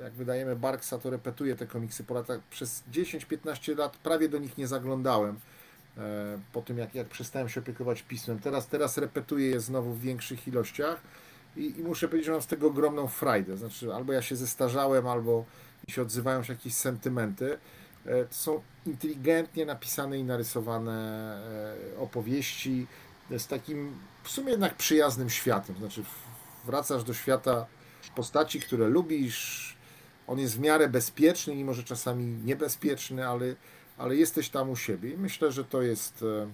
jak wydajemy Barksa, to repetuję te komiksy po latach. Przez 10-15 lat prawie do nich nie zaglądałem e, po tym, jak, jak przestałem się opiekować pismem. Teraz, teraz repetuję je znowu w większych ilościach i, i muszę powiedzieć, że mam z tego ogromną frajdę. Znaczy, albo ja się zestarzałem, albo się odzywają się jakieś sentymenty. E, To są inteligentnie napisane i narysowane e, opowieści z takim w sumie jednak przyjaznym światem. Znaczy, wracasz do świata postaci, które lubisz. On jest w miarę bezpieczny, mimo że czasami niebezpieczny, ale, ale jesteś tam u siebie. I myślę, że to jest e,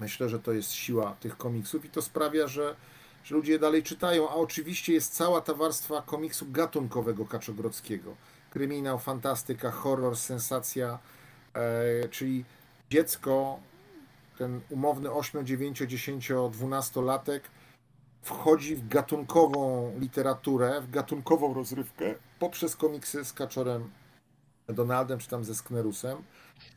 myślę, że to jest siła tych komiksów i to sprawia, że, że ludzie je dalej czytają. A oczywiście jest cała ta warstwa komiksu gatunkowego Kaczogrodzkiego. Kryminał, fantastyka, horror, sensacja, e, czyli dziecko, ten umowny 8, 9, 10, 12 latek wchodzi w gatunkową literaturę, w gatunkową rozrywkę poprzez komiksy z Kaczorem Donaldem, czy tam ze Sknerusem.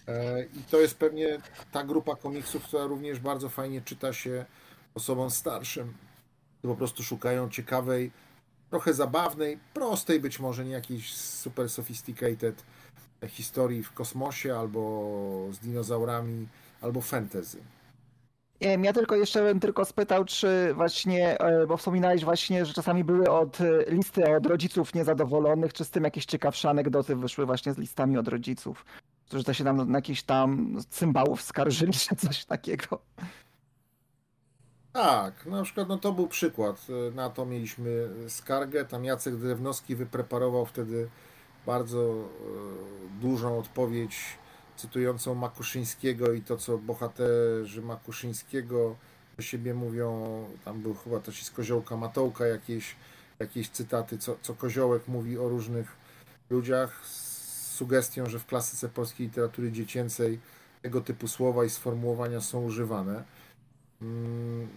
E, I to jest pewnie ta grupa komiksów, która również bardzo fajnie czyta się osobom starszym, po prostu szukają ciekawej, trochę zabawnej, prostej być może, nie jakiejś super sophisticated historii w kosmosie albo z dinozaurami, albo fantasy. Nie ja tylko jeszcze bym tylko spytał, czy właśnie, e, bo wspominałeś właśnie, że czasami były od e, listy od rodziców niezadowolonych, czy z tym jakieś ciekawsze anegdoty wyszły właśnie z listami od rodziców, którzy to się tam na jakichś tam cymbałów skarżyli, czy coś takiego. Tak, na przykład no to był przykład. Na to mieliśmy skargę. Tam Jacek Drewnowski wypreparował wtedy bardzo e, dużą odpowiedź cytującą Makuszyńskiego i to, co bohaterzy Makuszyńskiego do siebie mówią. Tam był chyba też z Koziołka Matołka jakieś, jakieś cytaty, co, co Koziołek mówi o różnych ludziach z sugestią, że w klasyce polskiej literatury dziecięcej tego typu słowa i sformułowania są używane. Mm,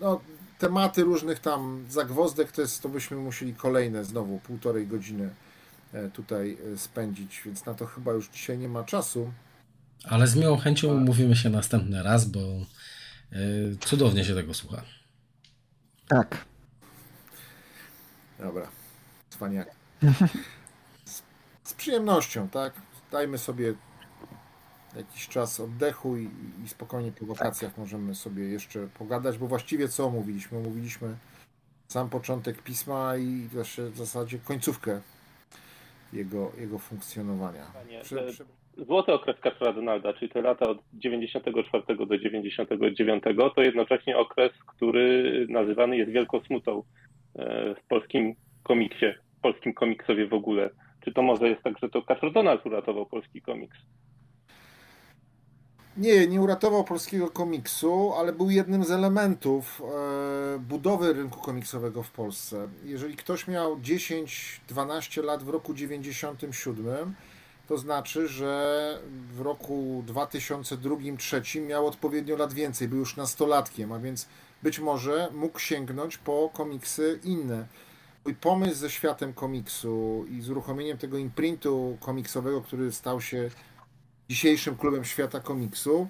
No, tematy różnych tam zagwozdek to jest, to byśmy musieli kolejne znowu półtorej godziny e, tutaj e, spędzić, więc na to chyba już dzisiaj nie ma czasu. Ale z miłą chęcią umówimy się następny raz, bo y, cudownie się tego słucha. Tak. Dobra, cwaniak. Z, z przyjemnością, tak? Dajmy sobie jakiś czas oddechu i, i spokojnie po wakacjach możemy sobie jeszcze pogadać, bo właściwie co omówiliśmy? Omówiliśmy sam początek pisma i też w zasadzie końcówkę jego, jego funkcjonowania. Panie, Prze- e, prze- Złoty okres Kaczora Donalda, czyli te lata od 94 do 99, to jednocześnie okres, który nazywany jest wielką smutą e, w polskim komiksie, w polskim komiksowie w ogóle. Czy to może jest tak, że to Kaczor Donald uratował polski komiks? Nie, nie uratował polskiego komiksu, ale był jednym z elementów e, budowy rynku komiksowego w Polsce. Jeżeli ktoś miał 10-12 lat w roku 97, to znaczy, że w roku 2002-2003 miał odpowiednio lat więcej, był już nastolatkiem, a więc być może mógł sięgnąć po komiksy inne. Mój pomysł ze światem komiksu i z uruchomieniem tego imprintu komiksowego, który stał się dzisiejszym klubem świata komiksu,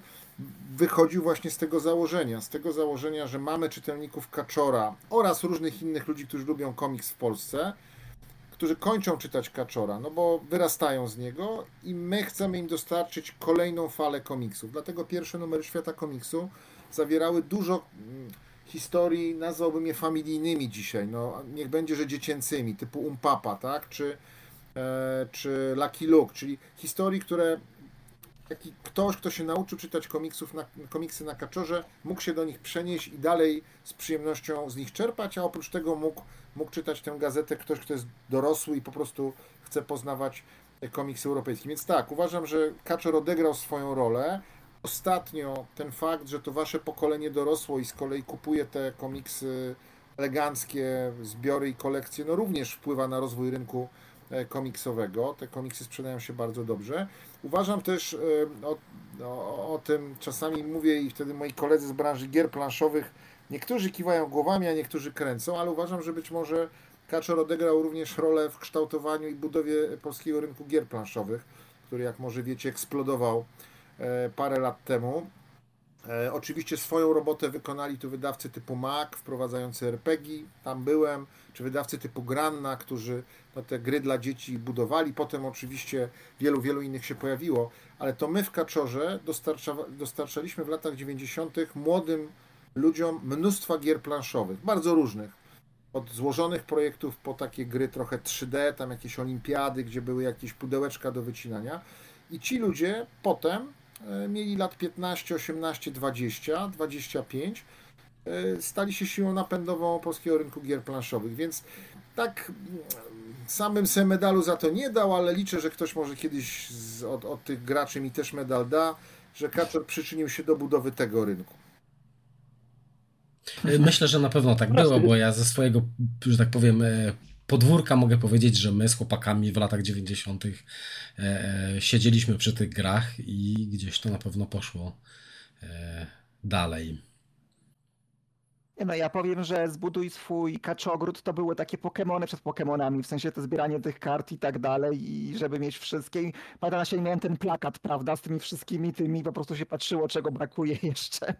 wychodził właśnie z tego założenia. Z tego założenia, że mamy czytelników Kaczora oraz różnych innych ludzi, którzy lubią komiks w Polsce, którzy kończą czytać Kaczora, no bo wyrastają z niego i my chcemy im dostarczyć kolejną falę komiksów. Dlatego pierwsze numery świata komiksu zawierały dużo mm, historii, nazwałbym je familijnymi dzisiaj, no niech będzie, że dziecięcymi, typu Umpapa, tak, czy, e, czy Lucky Luke, czyli historii, które taki ktoś, kto się nauczył czytać komiksów na, komiksy na kaczorze, mógł się do nich przenieść i dalej z przyjemnością z nich czerpać, a oprócz tego mógł, mógł czytać tę gazetę ktoś, kto jest dorosły i po prostu chce poznawać komiks europejski. Więc tak, uważam, że Kaczor odegrał swoją rolę. Ostatnio ten fakt, że to wasze pokolenie dorosło i z kolei kupuje te komiksy eleganckie, zbiory i kolekcje, no również wpływa na rozwój rynku komiksowego. Te komiksy sprzedają się bardzo dobrze. Uważam też e, o, o, o tym, czasami mówię i wtedy moi koledzy z branży gier planszowych, niektórzy kiwają głowami, a niektórzy kręcą, ale uważam, że być może Kaczor odegrał również rolę w kształtowaniu i budowie polskiego rynku gier planszowych, który jak może wiecie eksplodował e, parę lat temu. E, Oczywiście swoją robotę wykonali tu wydawcy typu Mac, wprowadzający RPG, tam byłem, czy wydawcy typu Granna, którzy no, te gry dla dzieci budowali. Potem oczywiście wielu, wielu innych się pojawiło, ale to my w Kaczorze dostarcza, dostarczaliśmy w latach 90. młodym ludziom mnóstwa gier planszowych, bardzo różnych. Od złożonych projektów po takie gry trochę 3D, tam jakieś olimpiady, gdzie były jakieś pudełeczka do wycinania. I ci ludzie potem mieli lat 15, 18, 20, 25, e, stali się siłą napędową polskiego rynku gier planszowych, więc tak mm, samym se medalu za to nie dał, ale liczę, że ktoś może kiedyś z, od, od tych graczy mi też medal da, że Kaczor przyczynił się do budowy tego rynku. E, Myślę, że na pewno tak było, bo ja ze swojego, że tak powiem, e, podwórka mogę powiedzieć, że my z chłopakami w latach 90. e, e, siedzieliśmy przy tych grach i gdzieś to na pewno poszło e, dalej. No ja powiem, że zbuduj swój kaczogród to były takie Pokemony przed Pokemonami, w sensie to zbieranie tych kart i tak dalej i żeby mieć wszystkie. Pamiętam, że miałem ten plakat, prawda, z tymi wszystkimi tymi, po prostu się patrzyło, czego brakuje jeszcze.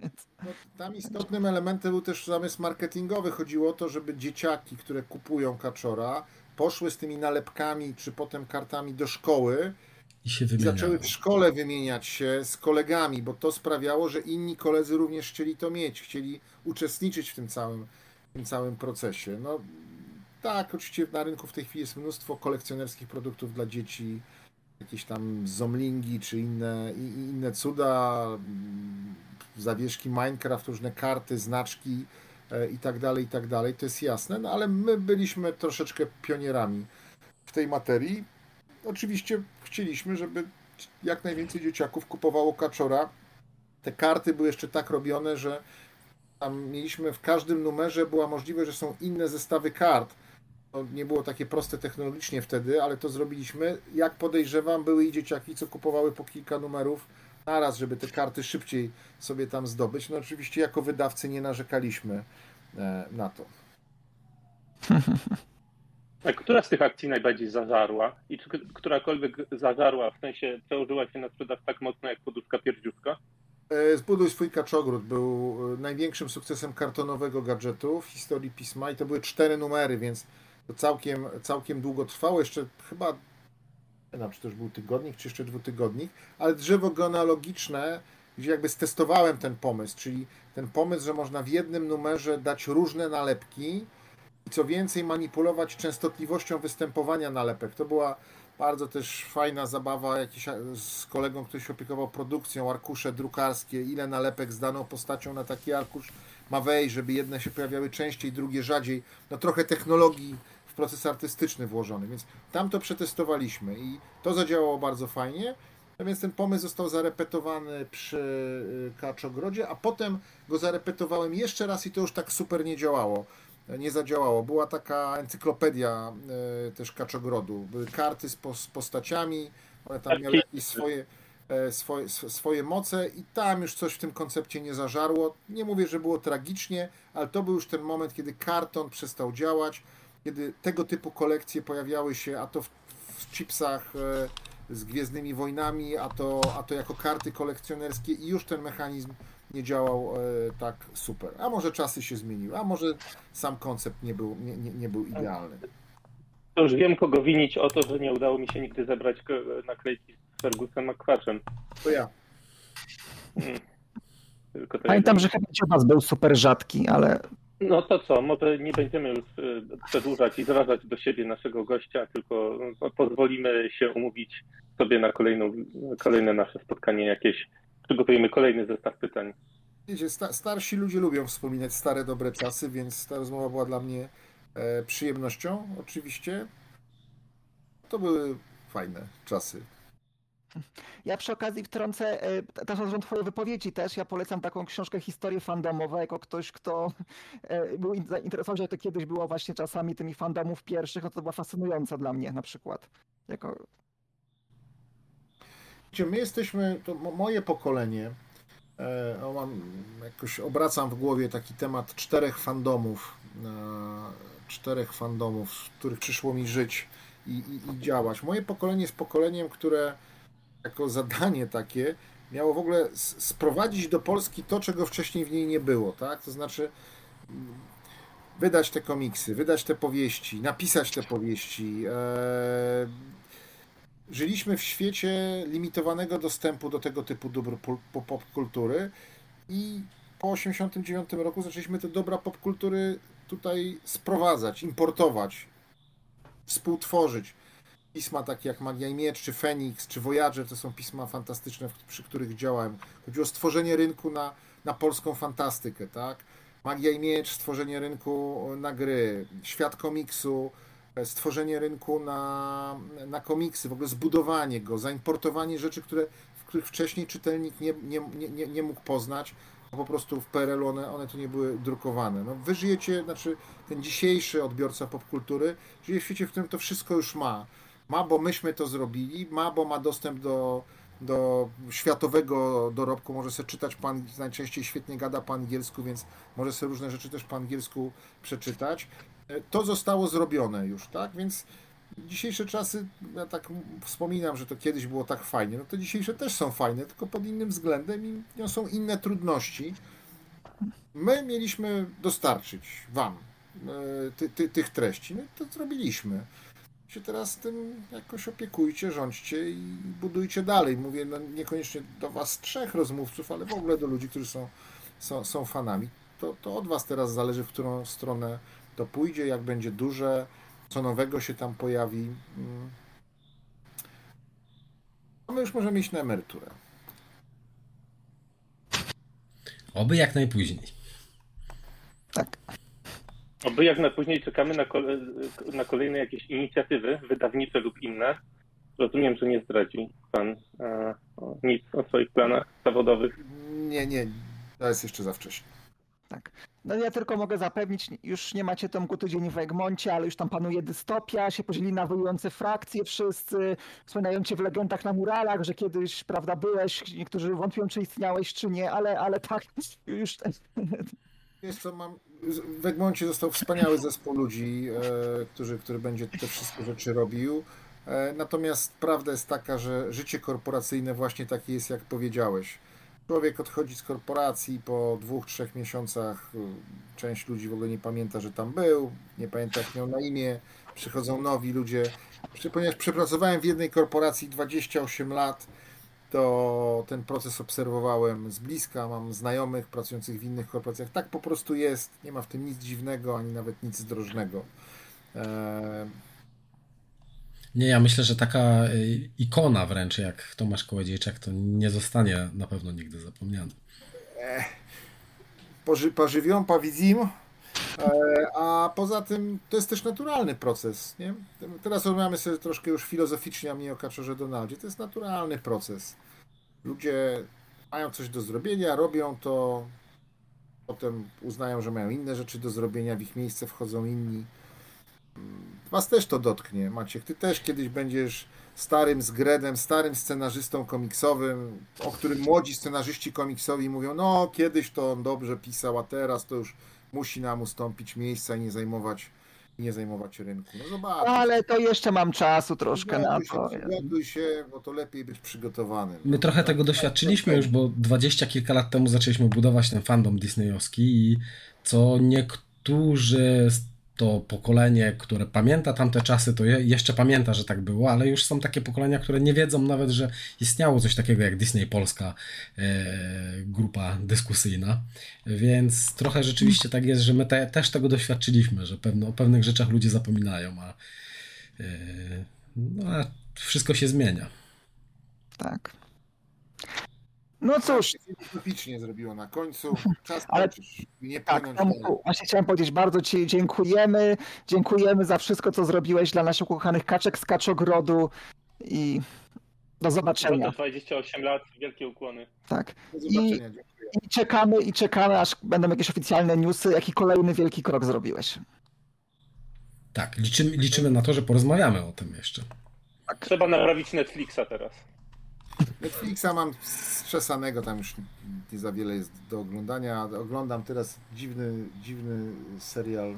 No, tam istotnym elementem był też zamysł marketingowy. Chodziło o to, żeby dzieciaki, które kupują kaczora, poszły z tymi nalepkami czy potem kartami do szkoły I się i wymieniało. zaczęły w szkole wymieniać się z kolegami, bo to sprawiało, że inni koledzy również chcieli to mieć, chcieli uczestniczyć w tym całym, w tym całym procesie. No tak, oczywiście na rynku w tej chwili jest mnóstwo kolekcjonerskich produktów dla dzieci, jakieś tam zomlingi czy inne, inne cuda, mm, zawieszki Minecraft, różne karty, znaczki e, i tak dalej, i tak dalej, to jest jasne, no ale my byliśmy troszeczkę pionierami w tej materii. Oczywiście chcieliśmy, żeby jak najwięcej dzieciaków kupowało kaczora. Te karty były jeszcze tak robione, że tam mieliśmy w każdym numerze była możliwość, że są inne zestawy kart. To nie było takie proste technologicznie wtedy, ale to zrobiliśmy. Jak podejrzewam, były i dzieciaki, co kupowały po kilka numerów naraz, żeby te karty szybciej sobie tam zdobyć. No oczywiście jako wydawcy nie narzekaliśmy e, na to. A która z tych akcji najbardziej zażarła? I czy którakolwiek zażarła, w sensie przełożyła się na sprzedaż tak mocno jak poduszka pierdziuszka? E, Zbuduj swój kaczogród był e, największym sukcesem kartonowego gadżetu w historii pisma i to były cztery numery, więc to całkiem, całkiem długo trwało. Jeszcze chyba, nie wiem, czy to już był tygodnik, czy jeszcze dwutygodnik, ale drzewo genealogiczne, gdzie jakby stestowałem ten pomysł, czyli ten pomysł, że można w jednym numerze dać różne nalepki i co więcej manipulować częstotliwością występowania nalepek. To była bardzo też fajna zabawa jakiś, z kolegą, który się opiekował produkcją, arkusze drukarskie, ile nalepek z daną postacią na taki arkusz ma wejść, żeby jedne się pojawiały częściej, drugie rzadziej. No trochę technologii w proces artystyczny włożony, więc tam to przetestowaliśmy i to zadziałało bardzo fajnie. No więc ten pomysł został zarepetowany przy y, Kaczogrodzie, a potem go zarepetowałem jeszcze raz i to już tak super nie działało nie zadziałało. Była taka encyklopedia e, też Kaczogrodu. Były karty z, po, z postaciami, one tam miały swoje, e, swoje, sw- swoje moce i tam już coś w tym koncepcie nie zażarło. Nie mówię, że było tragicznie, ale to był już ten moment, kiedy karton przestał działać, kiedy tego typu kolekcje pojawiały się, a to w, w chipsach e, z Gwiezdnymi Wojnami, a to, a to jako karty kolekcjonerskie i już ten mechanizm nie działał e, tak super. A może czasy się zmieniły, a może sam koncept nie był, nie, nie, nie był idealny. To już wiem, kogo winić o to, że nie udało mi się nigdy zebrać naklejki z Fergusem McQuatchem. To ja. Mm. Tylko to Pamiętam, jeden. że chyba Ciobas był super rzadki, ale No to co, może nie będziemy już y, przedłużać i zrażać do siebie naszego gościa, tylko no, pozwolimy się umówić sobie na kolejną, kolejne nasze spotkanie jakieś. Przygotujemy kolejny zestaw pytań. Wiecie, sta, starsi ludzie lubią wspominać stare, dobre czasy, więc ta rozmowa była dla mnie e, przyjemnością, oczywiście. To były fajne czasy. Ja przy okazji wtrącę e, też na twoje wypowiedzi też. Ja polecam taką książkę Historie fandomowe jako ktoś, kto e, był in- zainteresowany, że to kiedyś było właśnie czasami tymi fandomów pierwszych, no to była fascynująca dla mnie na przykład. Jako... Gdzie my jesteśmy, to mo- moje pokolenie, e, o, mam, jakoś obracam w głowie taki temat czterech fandomów, e, czterech fandomów, w których przyszło mi żyć i, i, i działać. Moje pokolenie jest pokoleniem, które jako zadanie takie miało w ogóle sprowadzić do Polski to, czego wcześniej w niej nie było, tak? To znaczy wydać te komiksy, wydać te powieści, napisać te powieści, e, żyliśmy w świecie limitowanego dostępu do tego typu dóbr popkultury i po 1989 roku zaczęliśmy te dobra popkultury tutaj sprowadzać, importować, współtworzyć. Pisma takie jak Magia i Miecz, czy Feniks, czy Voyager to są pisma fantastyczne, przy których działałem. Chodziło o stworzenie rynku na, na polską fantastykę, tak? Magia i Miecz, stworzenie rynku na gry, świat komiksu, stworzenie rynku na, na komiksy, w ogóle zbudowanie go, zaimportowanie rzeczy, które, w których wcześniej czytelnik nie, nie, nie, nie, mógł poznać, bo po prostu w PRL-u one, one tu nie były drukowane. No, wy żyjecie, znaczy ten dzisiejszy odbiorca popkultury żyje w świecie, w którym to wszystko już ma. Ma, bo myśmy to zrobili, ma, bo ma dostęp do, do światowego dorobku, może sobie czytać pan, najczęściej świetnie gada po angielsku, więc może sobie różne rzeczy też po angielsku przeczytać. E, To zostało zrobione już, tak? Więc dzisiejsze czasy, ja tak wspominam, że to kiedyś było tak fajnie, no to dzisiejsze też są fajne, tylko pod innym względem i niosą inne trudności. My mieliśmy dostarczyć Wam e, ty, ty, tych treści, no to zrobiliśmy. Się teraz tym jakoś opiekujcie, rządźcie i budujcie dalej. Mówię no, niekoniecznie do Was trzech rozmówców, ale w ogóle do ludzi, którzy są, są, są fanami. To, to od Was teraz zależy, w którą stronę to pójdzie, jak będzie duże, co nowego się tam pojawi. Mm. A my już możemy iść na emeryturę. Oby jak najpóźniej. Tak. Oby jak najpóźniej czekamy na, kole, na kolejne jakieś inicjatywy wydawnicze lub inne. Rozumiem, że nie zdradzi pan e, o, nic o swoich planach zawodowych. Nie, nie, to jest jeszcze za wcześnie. Tak. No ja tylko mogę zapewnić, już nie macie Tomku tydzień w Egmoncie, ale już tam panuje dystopia, się podzielili na frakcje wszyscy, wspominają cię w legendach na muralach, że kiedyś, prawda, byłeś, niektórzy wątpią, czy istniałeś, czy nie, ale, ale tak, już Wiesz co, mam, w Egmoncie został wspaniały zespół ludzi, e, który, który będzie te wszystkie rzeczy robił. E, natomiast prawda jest taka, że życie korporacyjne właśnie takie jest, jak powiedziałeś. Człowiek odchodzi z korporacji po dwóch, trzech miesiącach. e, Część ludzi w ogóle nie pamięta, że tam był, nie pamięta, jak miał na imię. Przychodzą nowi ludzie. Ponieważ przepracowałem w jednej korporacji 28 lat, to ten proces obserwowałem z bliska. Mam znajomych pracujących w innych korporacjach. Tak po prostu jest. Nie ma w tym nic dziwnego, ani nawet nic zdrożnego. Nie, ja myślę, że taka y, ikona wręcz jak Tomasz Kołodziejczak to nie zostanie na pewno nigdy zapomniany. poży, pożywią, powidzim. E, a poza tym to jest też naturalny proces. Nie? Teraz rozmawiamy sobie troszkę już filozoficznie, a mniej o Kaczorze Donaldzie. To jest naturalny proces. Ludzie mają coś do zrobienia, robią to, potem uznają, że mają inne rzeczy do zrobienia, w ich miejsce wchodzą inni. Was też to dotknie, Maciek. Ty też kiedyś będziesz starym zgredem, starym scenarzystą komiksowym, o którym młodzi scenarzyści komiksowi mówią, no kiedyś to on dobrze pisał, a teraz to już musi nam ustąpić miejsca i nie zajmować, nie zajmować rynku. No zobacz. ale to jeszcze mam czasu troszkę na to. przygotuj się, bo to lepiej być przygotowanym. My trochę tego doświadczyliśmy już, bo dwadzieścia kilka lat temu zaczęliśmy budować ten fandom disneyowski i co niektórzy to pokolenie, które pamięta tamte czasy, to je, jeszcze pamięta, że tak było, ale już są takie pokolenia, które nie wiedzą nawet, że istniało coś takiego jak Disney Polska e, grupa dyskusyjna, więc trochę rzeczywiście tak jest, że my te, też tego doświadczyliśmy, że o pewnych rzeczach ludzie zapominają, a, e, no, a wszystko się zmienia. Tak. No cóż, Filozoficznie zrobiło na końcu. Czas Ale-. Nie Tak. Tomku, właśnie chciałem powiedzieć, bardzo Ci dziękujemy. Dziękujemy za wszystko, co zrobiłeś dla naszych ukochanych kaczek z Kaczogrodu. i do zobaczenia. to 28 lat, wielkie ukłony. Tak. Do zobaczenia, dziękuję. I czekamy, i czekamy, aż będą jakieś oficjalne newsy, jaki kolejny wielki krok zrobiłeś. Tak, liczymy, liczymy na to, że porozmawiamy o tym jeszcze. Trzeba naprawić Netflixa teraz. Netflixa mam strzesanego, tam już nie za wiele jest do oglądania. Oglądam teraz dziwny, dziwny serial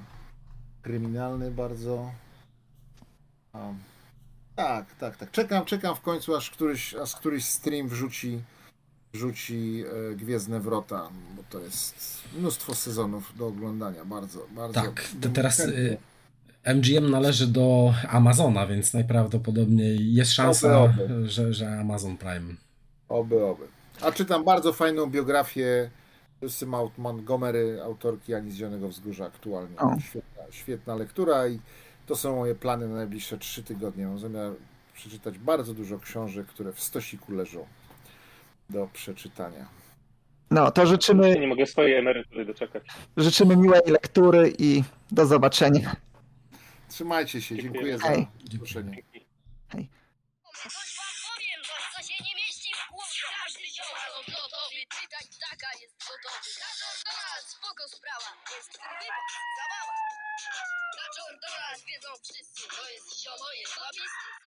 kryminalny bardzo. A, tak, tak, tak. Czekam, czekam w końcu, aż któryś, aż któryś stream wrzuci, wrzuci e, Gwiezdne Wrota, bo to jest mnóstwo sezonów do oglądania. Bardzo, bardzo. Tak, te, teraz y, MGM należy do Amazona, więc najprawdopodobniej jest szansa, Oby, oby. Że, że Amazon Prime. Oby, oby. A czytam bardzo fajną biografię Lucy Montgomery, autorki Ani z Zielonego Wzgórza aktualnie. Świetna, świetna lektura i to są moje plany na najbliższe trzy tygodnie. Mam zamiar przeczytać bardzo dużo książek, które w stosiku leżą do przeczytania. No, to życzymy, Nie mogę swojej emerytury doczekać. życzymy miłej lektury i do zobaczenia. Trzymajcie się, Dziękuję. dziękuję za Hej. zaproszenie. Coś wam powiem, coś co się nie mieści w głowie Każdy ziomal odlotowy, czytać taka jest gotowy spoko sprawa, jest zabawa Kaczor do nas, wiedzą wszyscy, to jest ziomo, jest słabisty